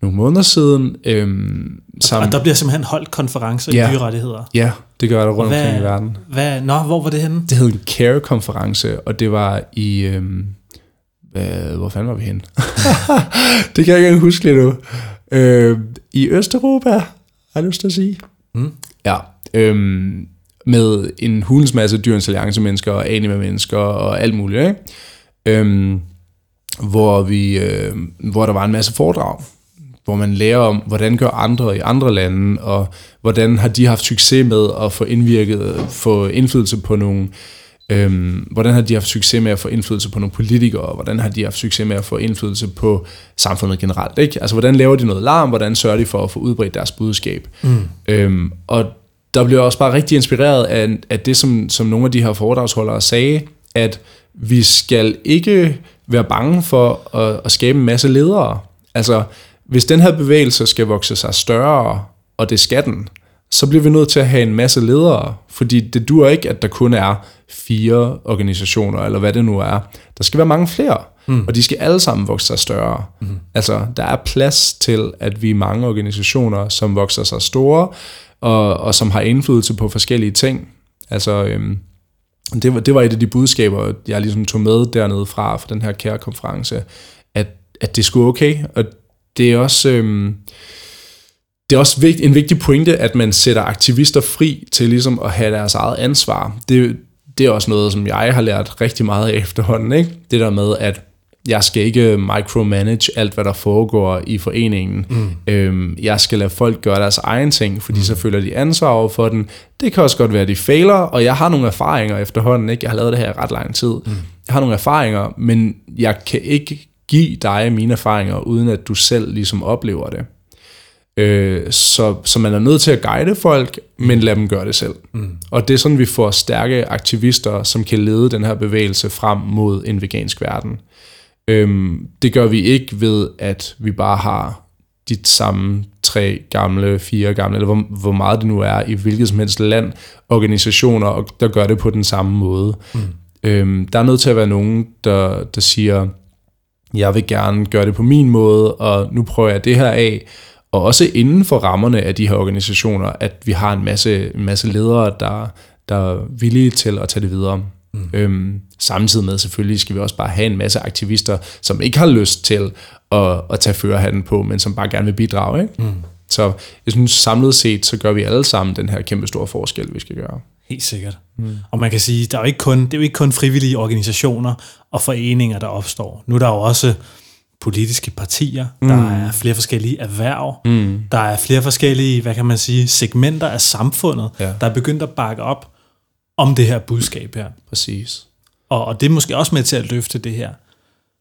nogle måneder siden. Øhm, sammen. Og der bliver simpelthen holdt konferencer Ja. i dyrerettigheder. Ja, det gør der rundt Hvad- omkring i verden. Hvad, nå, hvor var det henne? Det hed en CARE-konference, og det var i... Øhm, hvad, hvor fanden var vi henne? [LAUGHS] det kan jeg ikke engang huske lige nu. Øh, I Østeuropa, har jeg lyst til at sige. Mm. Ja. Øhm, med en hulens masse dyrens alliance mennesker og anime mennesker og alt muligt. Ikke? Øhm, hvor, vi, øh, hvor der var en masse foredrag, hvor man lærer om, hvordan gør andre i andre lande, og hvordan har de haft succes med at få indvirket, få indflydelse på nogle, øhm, hvordan har de haft succes med at få indflydelse på nogle politikere, og hvordan har de haft succes med at få indflydelse på samfundet generelt. Ikke? Altså, hvordan laver de noget larm, hvordan sørger de for at få udbredt deres budskab. Mm. Øhm, og der blev jeg også bare rigtig inspireret af, af det, som, som nogle af de her foredragsholdere sagde, at vi skal ikke være bange for at, at skabe en masse ledere. Altså, hvis den her bevægelse skal vokse sig større, og det skal den, så bliver vi nødt til at have en masse ledere, fordi det dur ikke, at der kun er fire organisationer, eller hvad det nu er. Der skal være mange flere, mm. og de skal alle sammen vokse sig større. Mm. Altså, der er plads til, at vi er mange organisationer, som vokser sig store, og, og som har indflydelse på forskellige ting. Altså, øhm, det, var, det var et af de budskaber, jeg ligesom tog med dernede fra, fra den her kære-konference, at, at det skulle okay, og det er også... Øhm, det er også vigt, en vigtig pointe, at man sætter aktivister fri til ligesom at have deres eget ansvar. Det, det er også noget, som jeg har lært rigtig meget af efterhånden. Ikke? Det der med, at jeg skal ikke micromanage alt, hvad der foregår i foreningen. Mm. Øhm, jeg skal lade folk gøre deres egen ting, fordi mm. så føler de ansvar over for den. Det kan også godt være, at de fejler, og jeg har nogle erfaringer efterhånden. Ikke? Jeg har lavet det her i ret lang tid. Mm. Jeg har nogle erfaringer, men jeg kan ikke give dig mine erfaringer, uden at du selv ligesom oplever det. Øh, så, så man er nødt til at guide folk, men lad dem gøre det selv. Mm. Og det er sådan, vi får stærke aktivister, som kan lede den her bevægelse frem mod en vegansk verden. Øhm, det gør vi ikke ved, at vi bare har de samme tre gamle, fire gamle, eller hvor, hvor meget det nu er, i hvilket som helst land, organisationer, og der gør det på den samme måde. Mm. Øhm, der er nødt til at være nogen, der, der siger, jeg vil gerne gøre det på min måde, og nu prøver jeg det her af, og også inden for rammerne af de her organisationer, at vi har en masse, en masse ledere, der, der er villige til at tage det videre. Mm. Øhm, samtidig med selvfølgelig skal vi også bare have en masse aktivister, som ikke har lyst til at, at tage førerhatten på, men som bare gerne vil bidrage. Ikke? Mm. Så jeg synes samlet set, så gør vi alle sammen den her kæmpe store forskel, vi skal gøre. Helt sikkert. Mm. Og man kan sige, der er jo ikke kun, det er jo ikke kun frivillige organisationer og foreninger, der opstår. Nu er der jo også politiske partier, mm. der er flere forskellige erhverv, mm. der er flere forskellige, hvad kan man sige, segmenter af samfundet, ja. der er begyndt at bakke op om det her budskab her. Præcis. Og, og det er måske også med til at løfte det her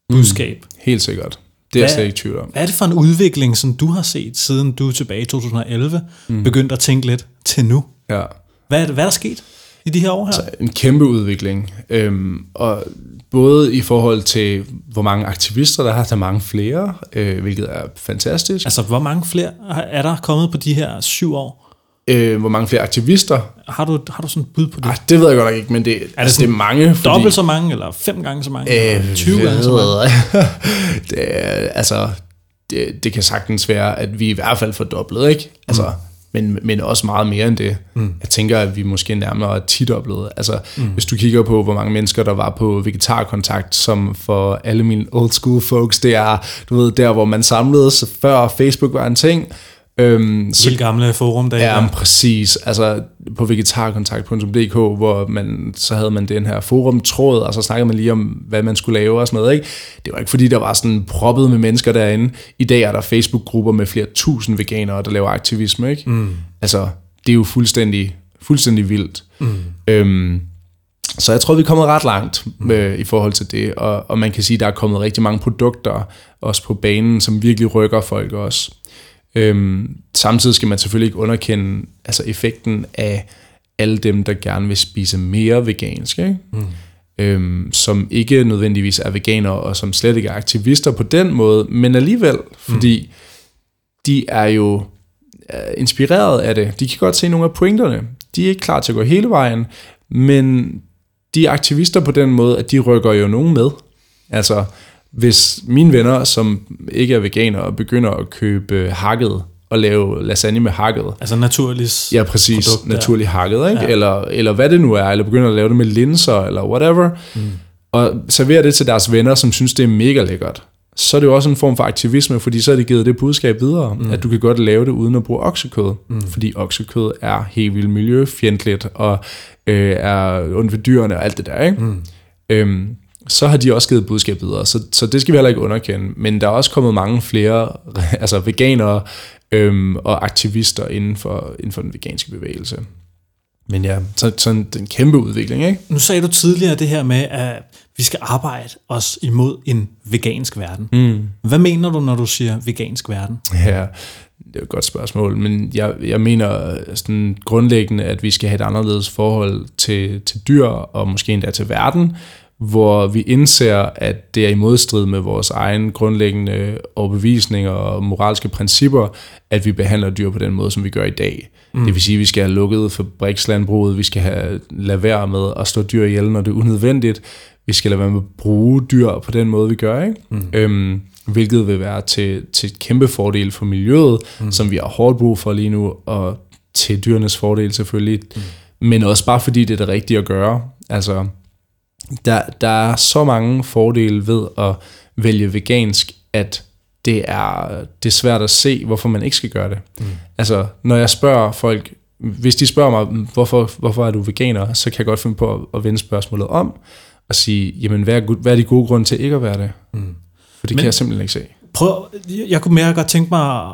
budskab. Mm. Helt sikkert. Det er jeg slet ikke tvivl om. Hvad er det for en udvikling, som du har set, siden du tilbage i 2011 mm. begyndte at tænke lidt til nu? Ja. Hvad er, det, hvad er der sket i de her år her? Altså, en kæmpe udvikling. Øhm, og både i forhold til, hvor mange aktivister der har, der mange flere, øh, hvilket er fantastisk. Altså, hvor mange flere er der kommet på de her syv år? Øh, hvor mange flere aktivister? Har du, har du sådan et bud på det? Ej, det ved jeg godt nok ikke, men det, er det, altså, det er mange. Fordi, dobbelt så mange, eller fem gange så mange? Øh, 20 gange så mange? [LAUGHS] det, altså, det, det kan sagtens være, at vi i hvert fald får dobbelt, ikke? Altså, mm men, men også meget mere end det. Mm. Jeg tænker, at vi måske nærmere er tidoblet. Altså, mm. hvis du kigger på, hvor mange mennesker, der var på vegetarkontakt, som for alle mine old school folks, det er, du ved, der hvor man samledes, før Facebook var en ting, Øhm, så, Helt gamle forum der. Ja, præcis. Altså på vegetarkontakt.dk, hvor man, så havde man den her forumtråd, og så snakkede man lige om, hvad man skulle lave og sådan noget. Ikke? Det var ikke fordi, der var sådan proppet med mennesker derinde. I dag er der Facebook-grupper med flere tusind veganere, der laver aktivisme. Ikke? Mm. Altså, det er jo fuldstændig, fuldstændig vildt. Mm. Øhm, så jeg tror, vi er kommet ret langt med, i forhold til det, og, og man kan sige, at der er kommet rigtig mange produkter også på banen, som virkelig rykker folk også. Øhm, samtidig skal man selvfølgelig ikke underkende altså effekten af alle dem, der gerne vil spise mere vegansk, ikke? Mm. Øhm, som ikke nødvendigvis er veganere, og som slet ikke er aktivister på den måde, men alligevel, fordi mm. de er jo inspireret af det. De kan godt se nogle af pointerne. De er ikke klar til at gå hele vejen, men de er aktivister på den måde, at de rykker jo nogen med. Altså, hvis mine venner, som ikke er veganere, begynder at købe hakket og lave lasagne med hakket. Altså naturligt Ja, præcis. Produkt, naturligt hakket, ikke? Ja. Eller, eller hvad det nu er, eller begynder at lave det med linser, eller whatever. Mm. Og serverer det til deres venner, som synes, det er mega lækkert. Så er det jo også en form for aktivisme, fordi så er det givet det budskab videre, mm. at du kan godt lave det uden at bruge oksekød. Mm. Fordi oksekød er helt vildt miljøfjendtligt, og øh, er ondt ved dyrene og alt det der, ikke? Mm. Øhm, så har de også givet budskab videre. Så, så det skal vi heller ikke underkende. Men der er også kommet mange flere [LAUGHS] altså veganere øhm, og aktivister inden for, inden for den veganske bevægelse. Men ja, så, sådan en kæmpe udvikling, ikke? Nu sagde du tidligere det her med, at vi skal arbejde os imod en vegansk verden. Mm. Hvad mener du, når du siger vegansk verden? Ja, det er et godt spørgsmål, men jeg, jeg mener sådan grundlæggende, at vi skal have et anderledes forhold til, til dyr, og måske endda til verden, hvor vi indser, at det er i modstrid med vores egen grundlæggende overbevisninger og moralske principper, at vi behandler dyr på den måde, som vi gør i dag. Mm. Det vil sige, at vi skal have lukket fabrikslandbruget, vi skal have lade være med at slå dyr ihjel, når det er unødvendigt, vi skal lade være med at bruge dyr på den måde, vi gør, ikke? Mm. Øhm, hvilket vil være til, til et kæmpe fordel for miljøet, mm. som vi har hårdt brug for lige nu, og til dyrenes fordel selvfølgelig, mm. men også bare fordi det er det rigtige at gøre. Altså, der, der er så mange fordele ved at vælge vegansk, at det er, det er svært at se, hvorfor man ikke skal gøre det. Mm. Altså, når jeg spørger folk, hvis de spørger mig, hvorfor, hvorfor er du veganer, så kan jeg godt finde på at, at vende spørgsmålet om, og sige, jamen, hvad er, hvad er de gode grunde til ikke at være det? Mm. For det Men, kan jeg simpelthen ikke se. Prøv, jeg kunne mere godt tænke mig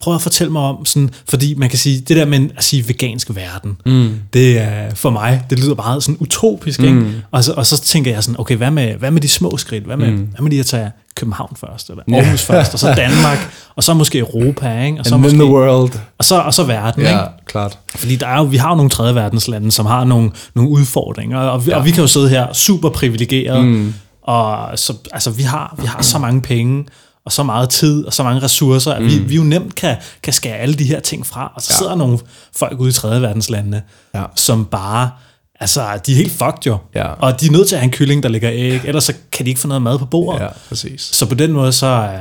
prøv at fortælle mig om, sådan, fordi man kan sige, det der med at sige vegansk verden, mm. det er for mig, det lyder meget sådan utopisk, mm. ikke? Og, så, og så tænker jeg sådan, okay, hvad med, hvad med de små skridt? Hvad med, mm. hvad med de at tage København først, eller Aarhus yeah. først, og så [LAUGHS] Danmark, og så måske Europa, ikke? Og så And måske, the world. Og så, og så verden, ja, ikke? klart. Fordi der er jo, vi har jo nogle tredje verdenslande, som har nogle, nogle udfordringer, og vi, ja. og vi kan jo sidde her super privilegeret, mm. og så, altså, vi har, vi har så mange penge, og så meget tid og så mange ressourcer, at mm. vi, vi jo nemt kan, kan skære alle de her ting fra. Og så ja. sidder nogle folk ude i tredje verdenslandene, ja. som bare, altså de er helt fucked jo. Ja. Og de er nødt til at have en kylling, der ligger æg, ellers så kan de ikke få noget mad på bordet. Ja, præcis. Så på den måde, så,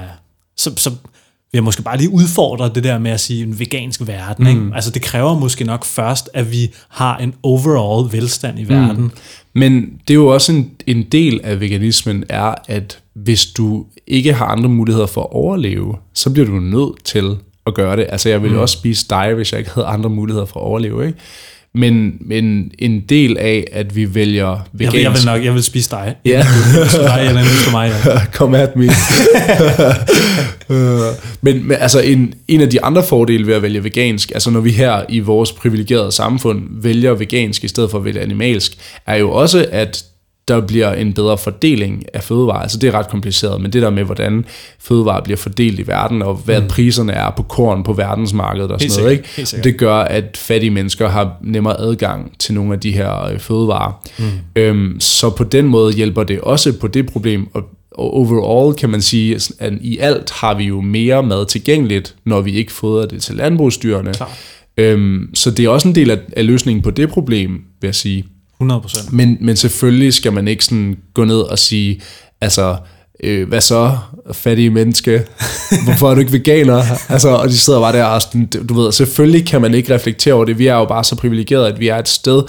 så, så vil jeg måske bare lige udfordre det der med at sige en vegansk verden. Mm. Ikke? Altså det kræver måske nok først, at vi har en overall velstand i verden. Mm. Men det er jo også en, en del af veganismen, er at hvis du ikke har andre muligheder for at overleve, så bliver du nødt til at gøre det. Altså jeg ville mm. også spise dig, hvis jeg ikke havde andre muligheder for at overleve. Ikke? Men, men en del af, at vi vælger vegansk... Jeg vil, jeg vil nok, jeg vil spise dig. Ja. [LAUGHS] dig, eller mig. Ja. [LAUGHS] Kom at me. [LAUGHS] men, men altså en, en af de andre fordele ved at vælge vegansk, altså når vi her i vores privilegerede samfund vælger vegansk i stedet for at vælge animalsk, er jo også, at der bliver en bedre fordeling af fødevarer. Altså det er ret kompliceret, men det der med, hvordan fødevarer bliver fordelt i verden, og hvad mm. priserne er på korn på verdensmarkedet og sådan noget, ikke? det gør, at fattige mennesker har nemmere adgang til nogle af de her øh, fødevarer. Mm. Øhm, så på den måde hjælper det også på det problem, og og overall kan man sige, at i alt har vi jo mere mad tilgængeligt, når vi ikke fodrer det til landbrugsdyrene. Øhm, så det er også en del af, af løsningen på det problem, vil jeg sige. 100%. Men, men selvfølgelig skal man ikke sådan gå ned og sige, altså, øh, hvad så, fattige menneske? [LAUGHS] Hvorfor er du ikke veganer? altså, og de sidder bare der og sådan, du ved, selvfølgelig kan man ikke reflektere over det. Vi er jo bare så privilegerede, at vi er et sted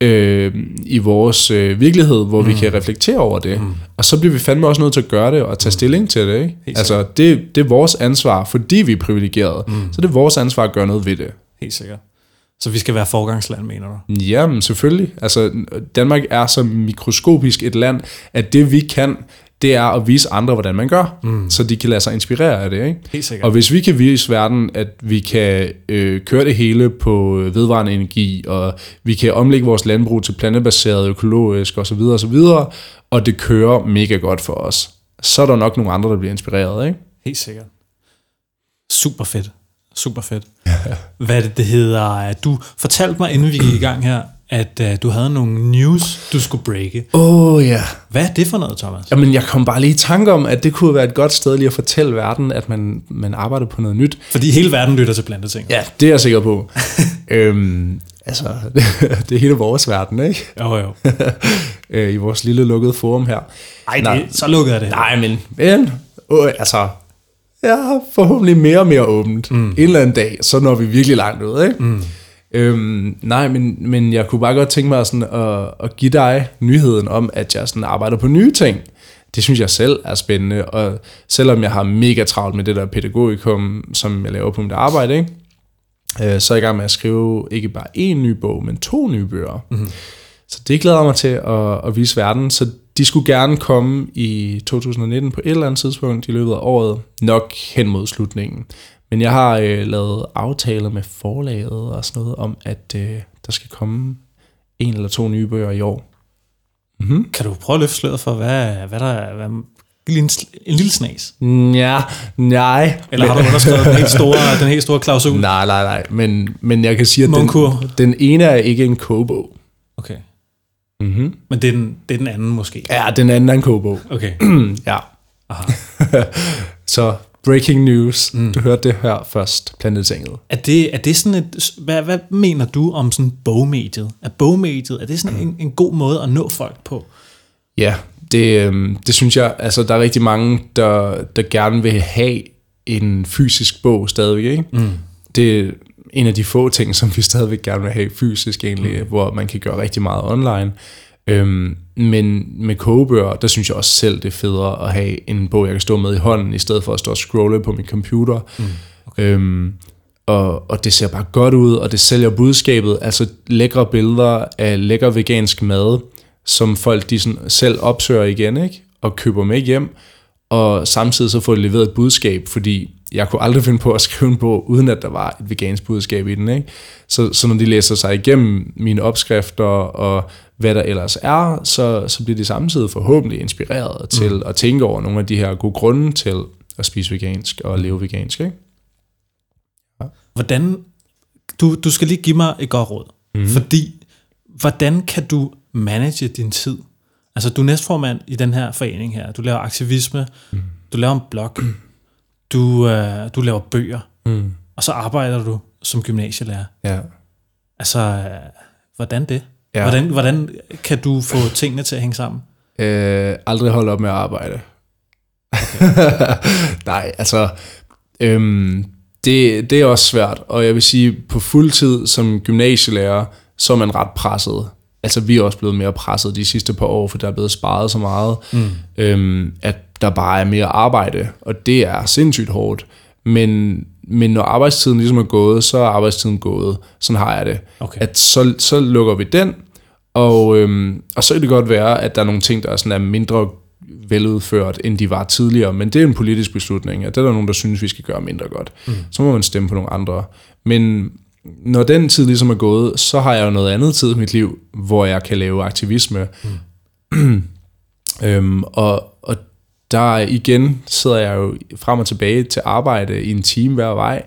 øh, i vores øh, virkelighed, hvor mm. vi kan reflektere over det. Mm. Og så bliver vi fandme også nødt til at gøre det og tage mm. stilling til det. Ikke? altså, det, det er vores ansvar, fordi vi er privilegerede. Mm. Så det er vores ansvar at gøre noget ved det. Helt sikkert. Så vi skal være forgangsland, mener du? Jamen, selvfølgelig. Altså, Danmark er så mikroskopisk et land, at det vi kan, det er at vise andre, hvordan man gør, mm. så de kan lade sig inspirere af det. Ikke? Helt sikkert. Og hvis vi kan vise verden, at vi kan øh, køre det hele på vedvarende energi, og vi kan omlægge vores landbrug til plantebaseret, økologisk osv., osv., og det kører mega godt for os, så er der nok nogle andre, der bliver inspireret. Ikke? Helt sikkert. Super fedt. Super fedt. Hvad det, det hedder? Du fortalte mig, inden vi gik i gang her, at uh, du havde nogle news, du skulle breake. Åh oh, ja. Hvad er det for noget, Thomas? Jamen, jeg kom bare lige i tanke om, at det kunne være et godt sted lige at fortælle verden, at man, man arbejder på noget nyt. Fordi hele verden lytter til planteting. Ja, det er jeg sikker på. [LAUGHS] øhm, altså, [LAUGHS] det er hele vores verden, ikke? Jo, jo. [LAUGHS] Øh, I vores lille lukkede forum her. Ej, det, så lukkede jeg det. Nej, men, men øh, altså, ja, forhåbentlig mere og mere åbent. Mm. En eller anden dag, så når vi virkelig langt ud, ikke? Mm. Øhm, nej, men, men jeg kunne bare godt tænke mig sådan at, at give dig nyheden om, at jeg sådan arbejder på nye ting. Det synes jeg selv er spændende, og selvom jeg har mega travlt med det der pædagogikum, som jeg laver på mit arbejde, ikke? Øh, så er jeg i gang med at skrive ikke bare én ny bog, men to nye bøger. Mm. Så det glæder mig til at, at vise verden. Så de skulle gerne komme i 2019 på et eller andet tidspunkt i løbet af året, nok hen mod slutningen. Men jeg har øh, lavet aftaler med forlaget og sådan noget om, at øh, der skal komme en eller to nye bøger i år. Mm-hmm. Kan du prøve at løfte sløret for, hvad, hvad der er, hvad, en, en lille snas? Ja, nej. Eller har du underskrevet den helt [LAUGHS] store, den helt store klausul? Nej, nej, nej. Men, men jeg kan sige, at den, den ene er ikke en kobo. Mm-hmm. Men det er, den, det er den anden måske? Ja, den anden er en kobo. Okay. [CLEARS THROAT] ja. Aha. [LAUGHS] så breaking news. Mm. Du hørte det her først, Planetenget. Er det, er det sådan et, hvad, hvad mener du om sådan bogmediet? Er bogmediet, er det sådan en, en god måde at nå folk på? Ja, det, øhm, det synes jeg, altså der er rigtig mange, der, der gerne vil have en fysisk bog stadigvæk, ikke? Mm. Det en af de få ting, som vi stadigvæk gerne vil have fysisk egentlig, mm. hvor man kan gøre rigtig meget online. Øhm, men med kogebøger, der synes jeg også selv, det er federe at have en bog, jeg kan stå med i hånden, i stedet for at stå og scrolle på min computer. Mm. Okay. Øhm, og, og det ser bare godt ud, og det sælger budskabet, altså lækre billeder af lækker vegansk mad, som folk de sådan selv opsøger igen, ikke? og køber med hjem, og samtidig så får de leveret et budskab, fordi jeg kunne aldrig finde på at skrive en bog, uden at der var et vegansk budskab i den. Ikke? Så, så når de læser sig igennem mine opskrifter og hvad der ellers er, så, så bliver de samtidig forhåbentlig inspireret til mm. at tænke over nogle af de her gode grunde til at spise vegansk og leve vegansk. Ikke? Ja. Hvordan, du, du skal lige give mig et godt råd, mm. fordi hvordan kan du manage din tid? Altså, du er næstformand i den her forening her. Du laver aktivisme, mm. du laver en blog, du, øh, du laver bøger, mm. og så arbejder du som gymnasielærer. Ja. Altså, øh, hvordan det? Ja. Hvordan, hvordan kan du få tingene til at hænge sammen? Øh, aldrig holde op med at arbejde. Okay. [LAUGHS] Nej, altså, øhm, det, det er også svært, og jeg vil sige, på fuld tid som gymnasielærer, så er man ret presset altså vi er også blevet mere presset de sidste par år, for der er blevet sparet så meget, mm. øhm, at der bare er mere arbejde, og det er sindssygt hårdt. Men, men når arbejdstiden ligesom er gået, så er arbejdstiden gået. Sådan har jeg det. Okay. At så, så lukker vi den, og, øhm, og så kan det godt være, at der er nogle ting, der er, sådan er mindre veludført, end de var tidligere, men det er en politisk beslutning, at det er der nogen, der synes, vi skal gøre mindre godt. Mm. Så må man stemme på nogle andre. Men, når den tid ligesom er gået, så har jeg jo noget andet tid i mit liv, hvor jeg kan lave aktivisme. Mm. [CLEARS THROAT] øhm, og, og der igen sidder jeg jo frem og tilbage til arbejde i en time hver vej.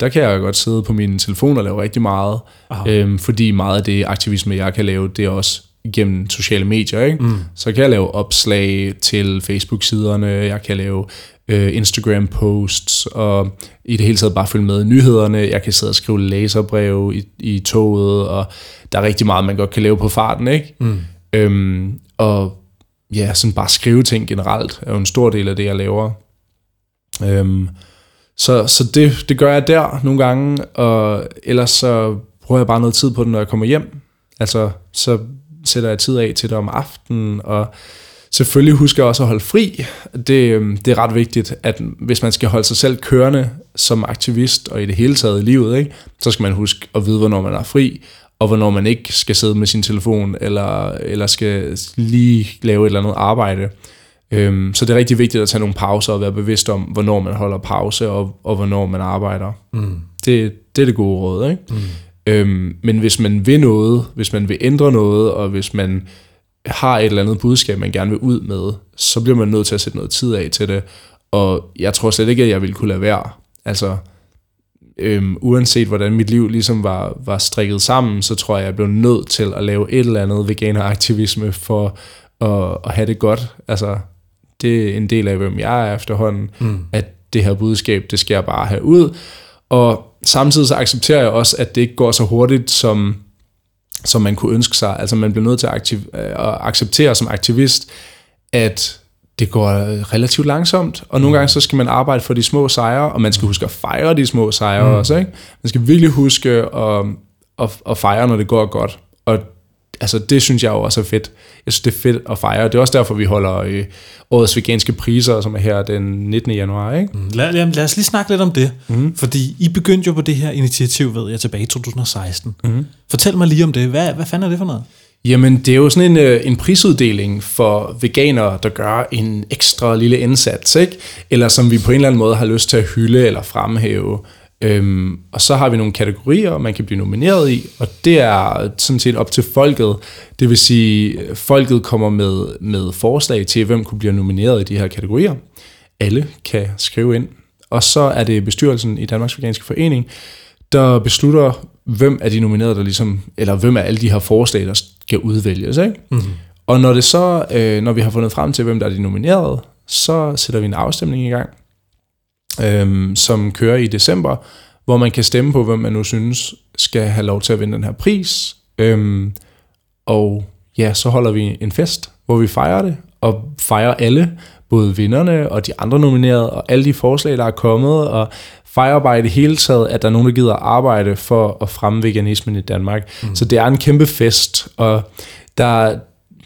Der kan jeg jo godt sidde på min telefon og lave rigtig meget, øhm, fordi meget af det aktivisme, jeg kan lave, det er også igennem sociale medier. Ikke? Mm. Så kan jeg lave opslag til Facebook-siderne, jeg kan lave øh, Instagram-posts, og i det hele taget bare følge med i nyhederne. Jeg kan sidde og skrive læserbreve i, i toget, og der er rigtig meget, man godt kan lave på farten, ikke? Mm. Øhm, og ja, sådan bare skrive ting generelt er jo en stor del af det, jeg laver. Øhm, så så det, det gør jeg der nogle gange, og ellers så bruger jeg bare noget tid på det, når jeg kommer hjem. Altså, så sætter jeg tid af til det om aftenen, og selvfølgelig husker jeg også at holde fri. Det, øhm, det er ret vigtigt, at hvis man skal holde sig selv kørende som aktivist, og i det hele taget i livet, ikke, så skal man huske at vide, hvornår man er fri, og hvornår man ikke skal sidde med sin telefon, eller, eller skal lige lave et eller andet arbejde. Øhm, så det er rigtig vigtigt at tage nogle pauser og være bevidst om, hvornår man holder pause, og, og hvornår man arbejder. Mm. Det, det er det gode råd. Ikke? Mm. Øhm, men hvis man vil noget, hvis man vil ændre noget, og hvis man har et eller andet budskab, man gerne vil ud med, så bliver man nødt til at sætte noget tid af til det. Og jeg tror slet ikke, at jeg ville kunne lade være. Altså, øhm, uanset hvordan mit liv ligesom var, var strikket sammen, så tror jeg, jeg blev nødt til at lave et eller andet veganeraktivisme for at, at have det godt. Altså, det er en del af, hvem jeg er efterhånden, mm. at det her budskab, det skal jeg bare have ud. Og samtidig så accepterer jeg også, at det ikke går så hurtigt, som, som man kunne ønske sig. Altså man bliver nødt til at, aktiv- at acceptere som aktivist, at det går relativt langsomt, og nogle mm. gange så skal man arbejde for de små sejre, og man skal huske at fejre de små sejre mm. også. Ikke? Man skal virkelig huske at, at, at fejre, når det går godt. Altså, det synes jeg jo også er fedt. Jeg synes, det er fedt at fejre. Det er også derfor, vi holder øh, årets veganske priser, som er her den 19. januar. Ikke? Mm. Lad, lad, lad os lige snakke lidt om det. Mm. Fordi I begyndte jo på det her initiativ, ved jeg, tilbage i 2016. Mm. Fortæl mig lige om det. Hvad, hvad fanden er det for noget? Jamen, det er jo sådan en, øh, en prisuddeling for veganere, der gør en ekstra lille indsats, ikke? Eller som vi på en eller anden måde har lyst til at hylde eller fremhæve. Øhm, og så har vi nogle kategorier, man kan blive nomineret i, og det er sådan set op til folket. Det vil sige, folket kommer med, med forslag til, hvem kunne blive nomineret i de her kategorier. Alle kan skrive ind. Og så er det bestyrelsen i Danmarks Veganske Forening, der beslutter, hvem er de nominerede, der ligesom, eller hvem er alle de her forslag, der skal udvælges. Ikke? Mm-hmm. Og når det så, øh, når vi har fundet frem til, hvem der er de nominerede, så sætter vi en afstemning i gang, øh, som kører i december, hvor man kan stemme på, hvem man nu synes skal have lov til at vinde den her pris. Øh, og ja, så holder vi en fest, hvor vi fejrer det, og fejrer alle, både vinderne og de andre nominerede, og alle de forslag, der er kommet, og fejrer bare i det hele taget, at der er nogen, der gider arbejde for at fremme veganismen i Danmark. Mm. Så det er en kæmpe fest, og der,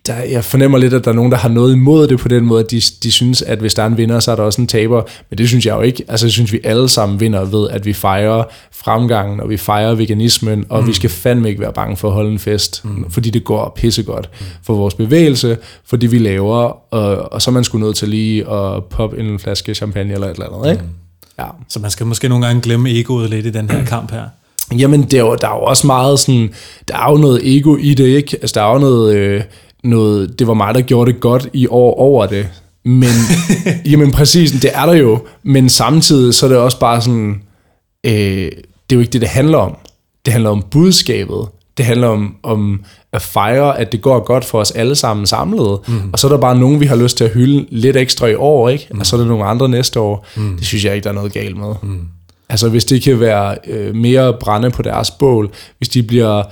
der, jeg fornemmer lidt, at der er nogen, der har noget imod det på den måde, at de, de synes, at hvis der er en vinder, så er der også en taber. Men det synes jeg jo ikke. Altså, jeg synes, vi alle sammen vinder ved, at vi fejrer fremgangen, og vi fejrer veganismen, og mm. vi skal fandme ikke være bange for at holde en fest, mm. fordi det går pissegodt mm. for vores bevægelse, for det vi laver, og, og så er man sgu nødt til lige at poppe en flaske champagne eller et eller andet, ikke? Mm. Ja. Så man skal måske nogle gange glemme egoet lidt i den her [CLEARS THROAT] kamp her. Jamen, er jo, der er jo også meget sådan, der er jo noget ego i det, ikke? Altså, der er jo noget, øh, noget, det var mig, der gjorde det godt i år over det. Men, [LAUGHS] jamen præcis, det er der jo. Men samtidig, så er det også bare sådan, øh, det er jo ikke det, det handler om. Det handler om budskabet. Det handler om, om at fejre, at det går godt for os alle sammen samlet. Mm. Og så er der bare nogen, vi har lyst til at hylde lidt ekstra i år, ikke? Mm. Og så er der nogle andre næste år. Mm. Det synes jeg ikke, der er noget galt med. Mm. Altså hvis det kan være øh, mere brænde på deres bål, hvis de bliver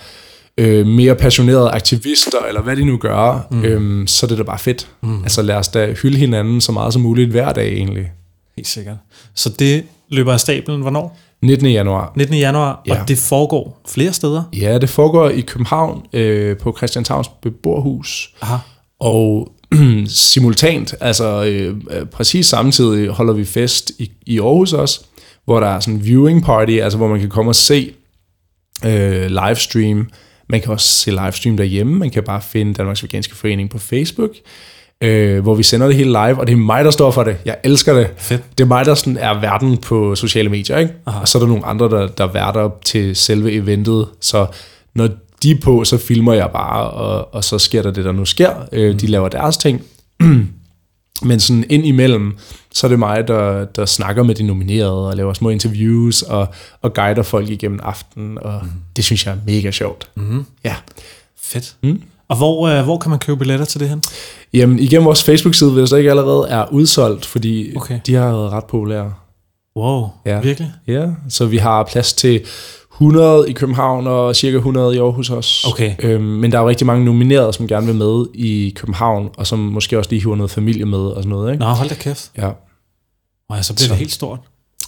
øh, mere passionerede aktivister, eller hvad de nu gør, mm. øh, så er det da bare fedt. Mm. Altså lad os da hylde hinanden så meget som muligt hver dag egentlig. Helt sikkert. Så det løber af stablen hvornår? 19. januar. 19. januar, ja. og det foregår flere steder? Ja, det foregår i København øh, på Christianshavns beboerhus. Aha. Og [CLEARS THROAT] simultant, altså øh, præcis samtidig holder vi fest i, i Aarhus også, hvor der er sådan en viewing party, altså hvor man kan komme og se øh, livestream. Man kan også se livestream derhjemme, man kan bare finde Danmarks Veganske Forening på Facebook øh, hvor vi sender det hele live, og det er mig, der står for det. Jeg elsker det. Fedt. Det er mig, der sådan er verden på sociale medier, ikke? Aha. Og så er der nogle andre, der, der værter til selve eventet, så når de er på, så filmer jeg bare, og, og så sker der det, der nu sker. Øh, mm. De laver deres ting. [CLEARS THROAT] Men sådan ind imellem, så er det mig, der, der snakker med de nominerede, og laver små interviews, og, og guider folk igennem aftenen, og mm. det synes jeg er mega sjovt. Mm. Ja. Fedt. Mm. Og hvor, øh, hvor kan man købe billetter til det her? Jamen, igennem vores Facebook-side, hvis der ikke allerede er udsolgt, fordi okay. de har været ret populære. Wow, ja. virkelig? Ja, så vi har plads til 100 i København og cirka 100 i Aarhus også. Okay. Øhm, men der er jo rigtig mange nominerede, som gerne vil med i København, og som måske også lige hiver noget familie med og sådan noget. Ikke? Nå, hold da kæft. Ja. Og så bliver så. det helt stort.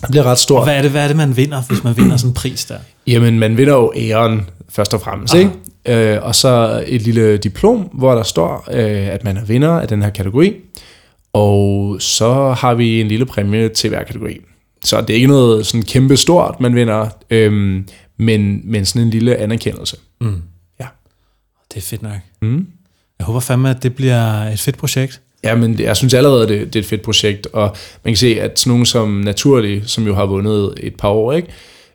Det bliver ret stort. Og hvad er det, hvad er det man vinder, hvis man vinder sådan en pris der? Jamen, man vinder jo æren først og fremmest, ikke? Øh, og så et lille diplom, hvor der står, øh, at man er vinder af den her kategori. Og så har vi en lille præmie til hver kategori. Så det er ikke noget sådan kæmpe stort, man vinder, øh, men, men sådan en lille anerkendelse. Mm. Ja. Det er fedt nok. Mm. Jeg håber fandme, at det bliver et fedt projekt. Ja, men jeg synes allerede, det, det er et fedt projekt, og man kan se, at sådan nogen som Naturlig, som jo har vundet et par år, ikke?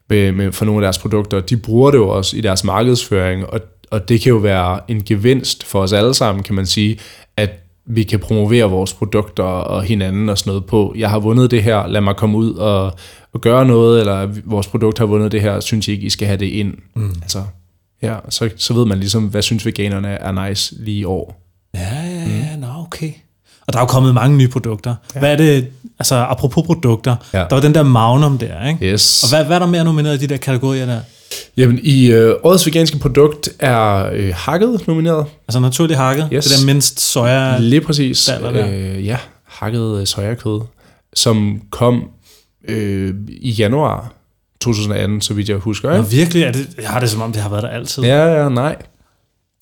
Med, med, for nogle af deres produkter, de bruger det jo også i deres markedsføring, og, og det kan jo være en gevinst for os alle sammen, kan man sige, at vi kan promovere vores produkter og hinanden og sådan noget på, jeg har vundet det her, lad mig komme ud og, og gøre noget, eller vores produkt har vundet det her, synes I ikke, I skal have det ind. Mm. Altså, ja, så, så ved man ligesom, hvad synes veganerne er nice lige i år. Ja, ja, ja, mm. nå okay. Og der er jo kommet mange nye produkter. Ja. Hvad er det, altså apropos produkter, ja. der var den der Magnum der, ikke? Yes. Og hvad, hvad er der mere nomineret i de der kategorier der? Jamen, i øh, årets veganske produkt er øh, hakket nomineret. Altså naturligt hakket? Yes. Det der mindst soja... Lige præcis. Øh, ja, hakket øh, sojakød, som kom øh, i januar 2018, så vidt jeg husker. Ikke? Nå, virkelig? Er det, jeg har det som om, det har været der altid. Ja, ja, nej.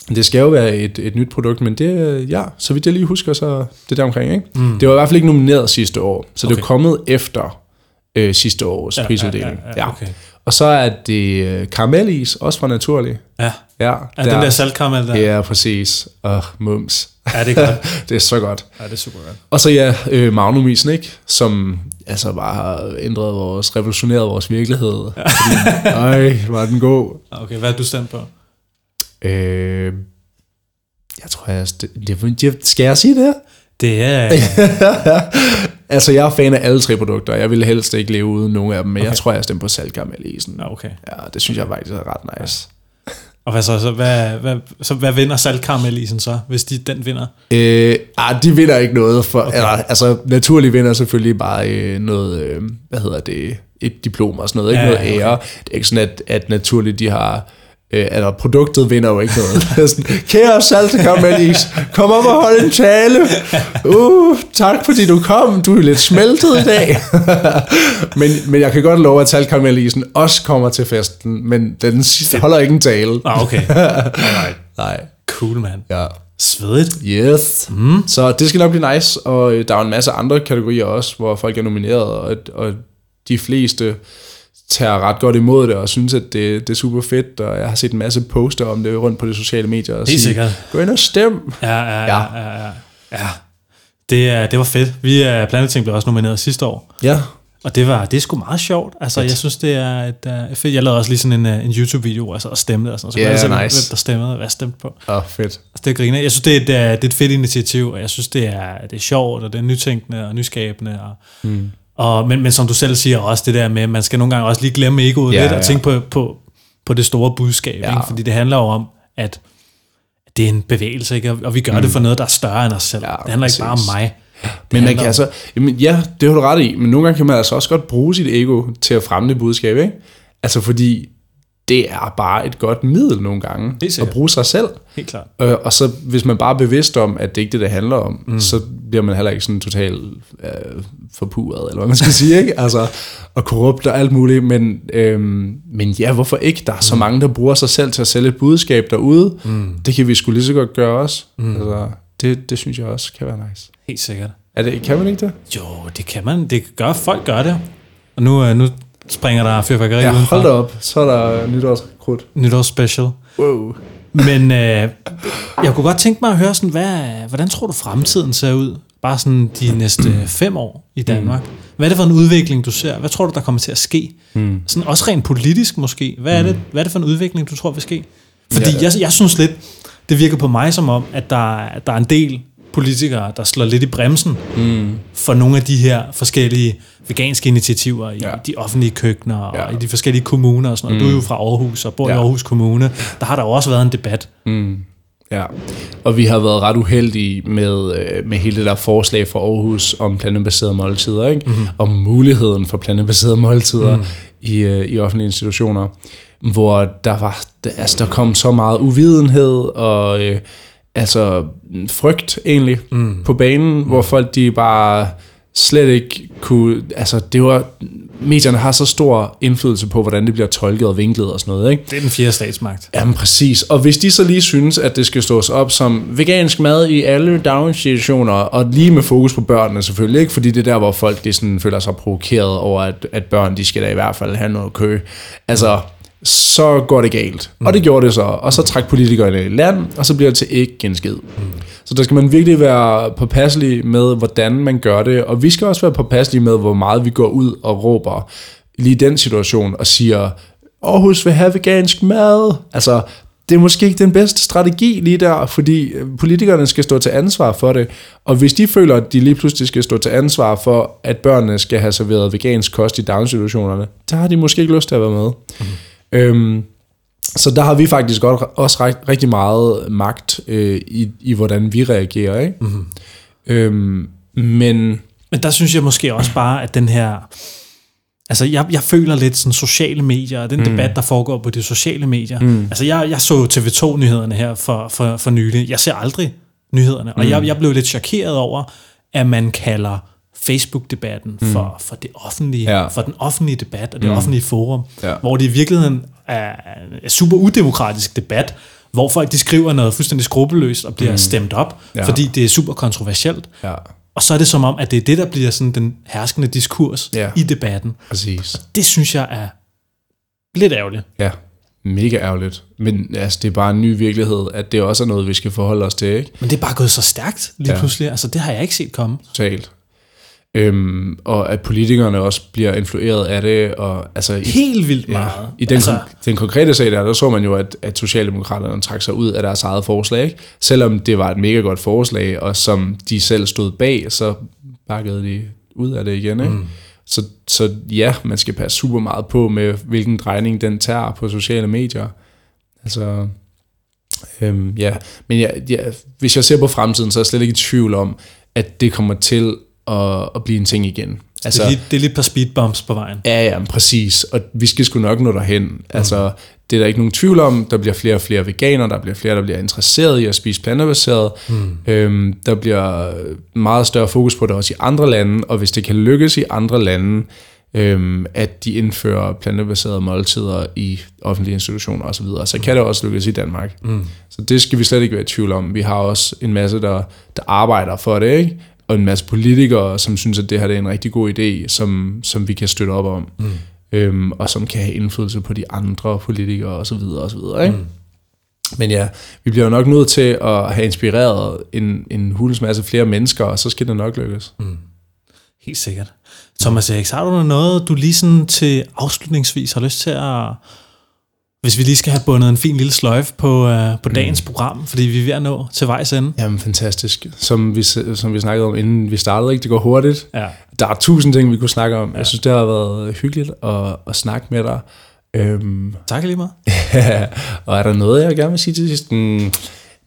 Det skal jo være et, et nyt produkt, men det, ja, så vidt jeg lige husker, så det der omkring, ikke? Mm. Det var i hvert fald ikke nomineret sidste år, så okay. det er kommet efter øh, sidste års ja, prisuddeling. ja, ja, okay. Og så er det øh, karamellis, også fra Naturlig. Ja, Ja, ja den der saltkaramel der. Ja, præcis. Og mums. Ja, det er godt. [LAUGHS] det er så godt. Ja, det er super godt. Og så ja, øh, Magnumisen, ikke? Som altså bare har ændret vores, revolutioneret vores virkelighed. Ja. Fordi, øj, var den god. Okay, hvad er du stemt på? Øh, jeg tror, jeg, det, det, skal jeg sige det her? Det er... [LAUGHS] altså, jeg er fan af alle tre produkter. Jeg ville helst ikke leve uden nogen af dem, men okay. jeg tror, jeg stemmer på saltkaramellisen. Ja, okay. Ja, det synes jeg faktisk er ret nice. Og hvad så, så, hvad, hvad, så hvad vinder saltkaramellisen så, hvis de, den vinder? Øh, ah, de vinder ikke noget. For, okay. eller, altså, naturligt vinder selvfølgelig bare øh, noget, øh, hvad hedder det, et diplom og sådan noget, ikke Ja, noget ja, ære. Det er ikke sådan, at, at naturligt de har, øh, eller produktet vinder jo ikke noget. Sådan, Kære saltekaramellisen, kom op og hold en tale. Uh, tak fordi du kom, du er lidt smeltet i dag. [LAUGHS] men, men jeg kan godt love, at saltkaramellisen også kommer til festen, men den holder ikke en tale. Ah, okay. [LAUGHS] Alright. Nej. Cool, mand. Ja. Svedigt. Yes. Mm. Så det skal nok blive nice, og øh, der er en masse andre kategorier også, hvor folk er nomineret, og, og de fleste tager ret godt imod det, og synes, at det, det er super fedt, og jeg har set en masse poster om det rundt på de sociale medier. Og Helt sige, sikkert. Gå ind og stem. Ja, ja, ja. Ja. ja, ja. Det, er, det var fedt. Vi er Planeting blev også nomineret sidste år. Ja. Og det var det er sgu meget sjovt. Altså, jeg synes, det er et, uh, fedt. Jeg lavede også lige sådan en, uh, en YouTube-video, altså, og stemte og sådan noget. Så Ja, kunne se, nice. hvem der stemmede, og hvad jeg stemte på. Åh, oh, fedt. Altså, det griner. Jeg synes, det er, et, uh, det er et fedt initiativ, og jeg synes, det er, det er sjovt, og det er nytænkende og nyskabende. Og, Mm. Og, men, men som du selv siger også, det der med, man skal nogle gange også lige glemme egoet Ja, lidt, og ja. tænke på, på, på det store budskab. Ja. Ikke? Fordi det handler jo om, at det er en bevægelse, ikke? Og- vi gør mm. det for noget, der er større end os selv. Ja, det handler ikke bare om præcis. mig. Men man kan om- altså, jamen, ja, det har du ret i, men nogle gange kan man altså også godt bruge sit ego til at fremme det budskab, ikke? Altså fordi det er bare et godt middel nogle gange, at bruge sig selv. Helt klart. Øh, og så hvis man bare er bevidst om, at det ikke er det, det handler om, mm. så bliver man heller ikke sådan totalt øh, forpuret, eller hvad man skal [LAUGHS] sige, ikke? Altså, og korrupt og alt muligt, men, øhm, men ja, hvorfor ikke? Der er så mange, der bruger sig selv til at sælge et budskab derude. Mm. Det kan vi sgu lige så godt gøre også. Mm. Altså, det, det synes jeg også kan være nice. Helt sikkert. Er det, kan man ikke det? Jo, det kan man. Det gør, folk gør det. Og nu, øh, nu springer der fyrværkeri Ja, udenfor. hold da op. Så er der nytårskrudt. Nytårsspecial. Wow. Men øh, jeg kunne godt tænke mig at høre, sådan, hvad, hvordan tror du fremtiden ser ud? Bare sådan de næste fem år i Danmark. Hvad er det for en udvikling, du ser? Hvad tror du, der kommer til at ske? Mm. Sådan også rent politisk måske. Hvad er, det, hvad er det for en udvikling, du tror vil ske? Fordi Ja. jeg, jeg synes lidt, det virker på mig som om, at der, at der er en del politikere, der slår lidt i bremsen Mm. for nogle af de her forskellige veganske initiativer i Ja. de offentlige køkkener og Ja. i de forskellige kommuner og sådan noget. Mm. Du er jo fra Aarhus og bor ja. i. Aarhus Kommune. Der har der jo også været en debat. Mm. Ja, og vi har været ret uheldige med, øh, med hele det der forslag fra Aarhus om plantebaserede måltider, ikke? Mm. om muligheden for plantebaserede måltider mm. i, øh, i offentlige institutioner, hvor der var altså der kom så meget uvidenhed og øh, altså frygt egentlig mm. på banen, mm. hvor folk de bare slet ikke kunne, altså det var, medierne har så stor indflydelse på, hvordan det bliver tolket og vinklet og sådan noget, ikke? Det er den fjerde statsmagt. Jamen præcis. Og hvis de så lige synes, at det skal stås op som vegansk mad i alle daginstitutioner, og lige med fokus på børnene selvfølgelig, ikke? fordi det er der, hvor folk de sådan føler sig provokeret over, at, at børn de skal da i hvert fald have noget kø. Altså, så går det galt. Mm. Og det gjorde det så. Og så træk politikerne i land, og så bliver det til ikke en skid. Mm. Så der skal man virkelig være påpasselig med, hvordan man gør det. Og vi skal også være påpasselige med, hvor meget vi går ud og råber lige i den situation og siger, Aarhus vil have vegansk mad. Altså, det er måske ikke den bedste strategi lige der, fordi øh, politikerne skal stå til ansvar for det. Og hvis de føler, at de lige pludselig skal stå til ansvar for, at børnene skal have serveret vegansk kost i daginstitutionerne, der har de måske ikke lyst til at være med. Mm. Øhm, så der har vi faktisk godt, også rigt, rigtig meget magt øh, i, i, hvordan vi reagerer. Ikke? Mm. Øhm, men Men der synes jeg måske også bare, at den her... Altså, jeg, jeg føler lidt sådan sociale medier, og den mm. debat, der foregår på de sociale medier. Mm. Altså, jeg, jeg så TV2-nyhederne her for, for, for nylig. Jeg ser aldrig nyhederne, og jeg, jeg blev lidt chokeret over, at man kalder Facebook-debatten mm. for, for det offentlige, Ja. for den offentlige debat og det mm. offentlige forum, Ja. hvor det i virkeligheden er en super udemokratisk debat, hvor folk de skriver noget fuldstændig skrupelløst og bliver mm. stemt op, Ja. fordi det er super kontroversielt. ja, Og så er det som om, at det er det, der bliver sådan den herskende diskurs Ja. i debatten. Præcis. Det synes jeg er lidt ærgerligt. Ja, mega ærgerligt. Men altså, det er bare en ny virkelighed, at det også er noget, vi skal forholde os til, ikke? Men det er bare gået så stærkt lige ja. pludselig. Altså, det har jeg ikke set komme. Totalt. Øhm, og at politikerne også bliver influeret af det, og altså... I, Helt vildt ja, meget. I den, altså, altså, den konkrete sag der, der så man jo, at, at Socialdemokraterne trak sig ud af deres eget forslag, ikke? Selvom det var et mega godt forslag, og som de selv stod bag, så bakkede de ud af det igen, ikke? Mm. Så, så ja, man skal passe super meget på med, hvilken drejning den tager på sociale medier. Altså, øhm, ja. Men ja, ja, hvis jeg ser på fremtiden, så er jeg slet ikke i tvivl om, at det kommer til at, at blive en ting igen. altså, det, er lige, det er lige et par speedbumps på vejen. Ja, ja, præcis. Og vi skal sgu nok nå derhen. Mm. Altså, det er der ikke nogen tvivl om. Der bliver flere og flere veganer, der bliver flere, der bliver interesseret i at spise plantebaseret. Mm. Øhm, der bliver meget større fokus på det også i andre lande, og hvis det kan lykkes i andre lande, øhm, at de indfører plantebaserede måltider i offentlige institutioner osv., så, så kan det også lykkes i Danmark. Mm. Så det skal vi slet ikke være i tvivl om. Vi har også en masse, der, der arbejder for det, ikke? Og en masse politikere, som synes, at det her det er en rigtig god idé, som, som vi kan støtte op om, mm. øhm, og som kan have indflydelse på de andre politikere osv. osv. Ikke? Mm. Men ja, vi bliver jo nok nødt til at have inspireret en, en hulens masse flere mennesker, og så skal det nok lykkes. Mm. Helt sikkert. Thomas Eriks, har du noget, du lige sådan til afslutningsvis har lyst til at... Hvis vi lige skal have bundet en fin lille sløjfe på, uh, på dagens program, fordi vi er ved at nå til vejs ende. Jamen, fantastisk. Som vi, som vi snakkede om, inden vi startede, ikke? det går hurtigt. Ja. Der er tusind ting, vi kunne snakke om. Ja. Jeg synes, det har været hyggeligt at, at snakke med dig. Øhm, Tak lige meget. [LAUGHS] og er der noget, jeg gerne vil sige til sidst? Mm,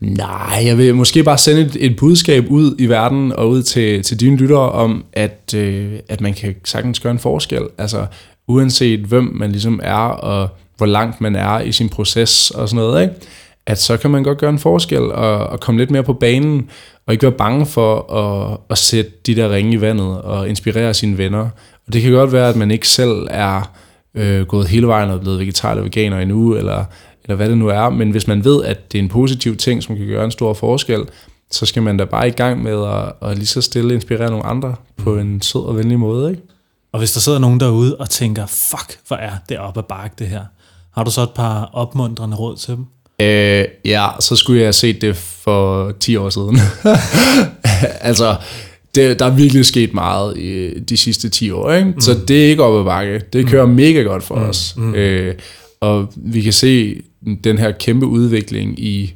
nej, jeg vil måske bare sende et, et budskab ud i verden og ud til, til dine lyttere om, at, øh, at man kan sagtens gøre en forskel. Altså uanset hvem man ligesom er, og hvor langt man er i sin proces og sådan noget, ikke? at så kan man godt gøre en forskel og, og komme lidt mere på banen, og ikke være bange for at, at sætte de der ringe i vandet og inspirere sine venner. Og det kan godt være, at man ikke selv er øh, gået hele vejen og blevet vegetar eller veganer endnu, eller, eller hvad det nu er, men hvis man ved, at det er en positiv ting, som kan gøre en stor forskel, så skal man da bare i gang med at, at lige så stille inspirere nogle andre på en sød og venlig måde, ikke? Og hvis der sidder nogen derude og tænker, fuck, hvor er det op ad bakke det her. Har du så et par opmuntrende råd til dem? Øh, ja, så skulle jeg have set det for 10 år siden. [LAUGHS] altså, det, der er virkelig sket meget i de sidste 10 år, ikke? Mm. så det er ikke op ad bakke. Det kører mm. mega godt for mm. os. Mm. Øh, og vi kan se den her kæmpe udvikling i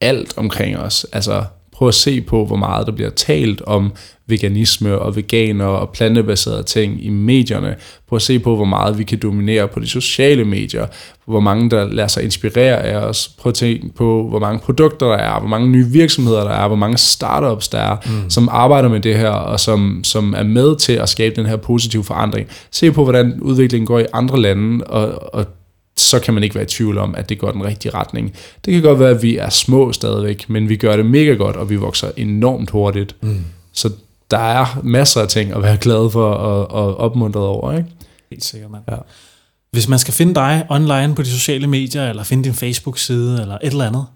alt omkring os. Altså, prøv at se på, hvor meget der bliver talt om veganisme og veganer og plantebaserede ting i medierne. Prøv at se på, hvor meget vi kan dominere på de sociale medier. Hvor mange, der lader sig inspirere af os. Prøv at tænke på, hvor mange produkter der er, hvor mange nye virksomheder der er, hvor mange startups der er, mm. som arbejder med det her, og som, som er med til at skabe den her positive forandring. Se på, hvordan udviklingen går i andre lande, og, og så kan man ikke være i tvivl om, at det går den rigtige retning. Det kan godt være, at vi er små stadigvæk, men vi gør det mega godt, og vi vokser enormt hurtigt. Mm. Så der er masser af ting at være glad for og, og opmuntret over, ikke? Helt sikkert, mand. Ja. Hvis man skal finde dig online på de sociale medier, eller finde din Facebook-side, eller et eller andet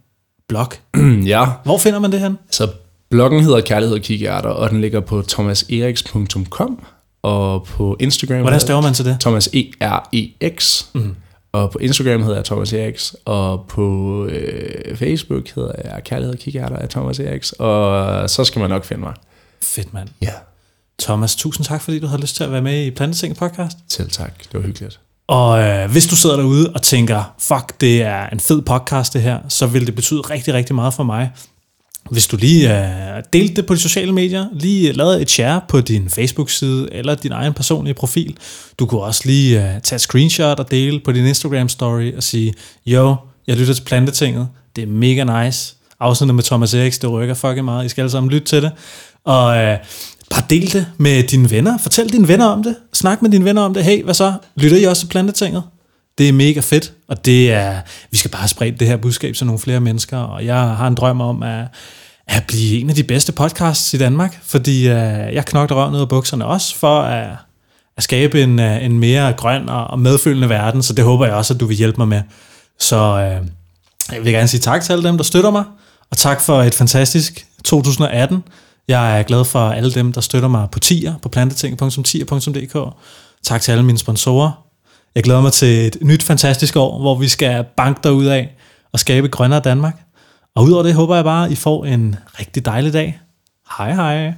blog, [CLEARS THROAT] ja, hvor finder man det hen? så bloggen hedder Kærlighed og Kikærter, og den ligger på thomaseriks.com, og på Instagram Hvordan staver man til det? Thomas E E-R-E-X, mm. og på Instagram hedder jeg Thomas Eriks, og på øh, Facebook hedder jeg Kærlighed og Kikærter af Thomas Eriks, og så skal man nok finde mig. Fedt, mand. Ja. Thomas, tusind tak, fordi du havde lyst til at være med i Planteting podcast. Selv tak, det var hyggeligt. Og øh, hvis du sidder derude og tænker, fuck, det er en fed podcast det her, så vil det betyde rigtig, rigtig meget for mig. Hvis du lige øh, delte det på de sociale medier, lige lavede et share på din Facebook-side eller din egen personlige profil. Du kunne også lige øh, tage et screenshot og dele på din Instagram-story og sige, jo, jeg lytter til Plantetinget, det er mega nice. Afsnittet med Thomas Eriks, det rykker fucking meget, I skal alle sammen lytte til det. Og øh, bare del det med dine venner. Fortæl dine venner om det. Snak med dine venner om det. Hey, hvad så? Lytter I også til Plantetinget? Det er mega fedt, og det er, vi skal bare sprede det her budskab til nogle flere mennesker, og jeg har en drøm om at, at blive en af de bedste podcasts i Danmark, fordi uh, jeg knokler røven ud af bukserne også for at, at skabe en, uh, en mere grøn og, og medfølende verden, så det håber jeg også, at du vil hjælpe mig med. Så uh, jeg vil gerne sige tak til alle dem, der støtter mig, og tak for et fantastisk 2018. Jeg er glad for alle dem, der støtter mig på tier, på planteting.tier.dk. Tak til alle mine sponsorer. Jeg glæder mig til et nyt fantastisk år, hvor vi skal banke derud af og skabe grønnere Danmark. Og udover det håber jeg bare, at I får en rigtig dejlig dag. Hej hej.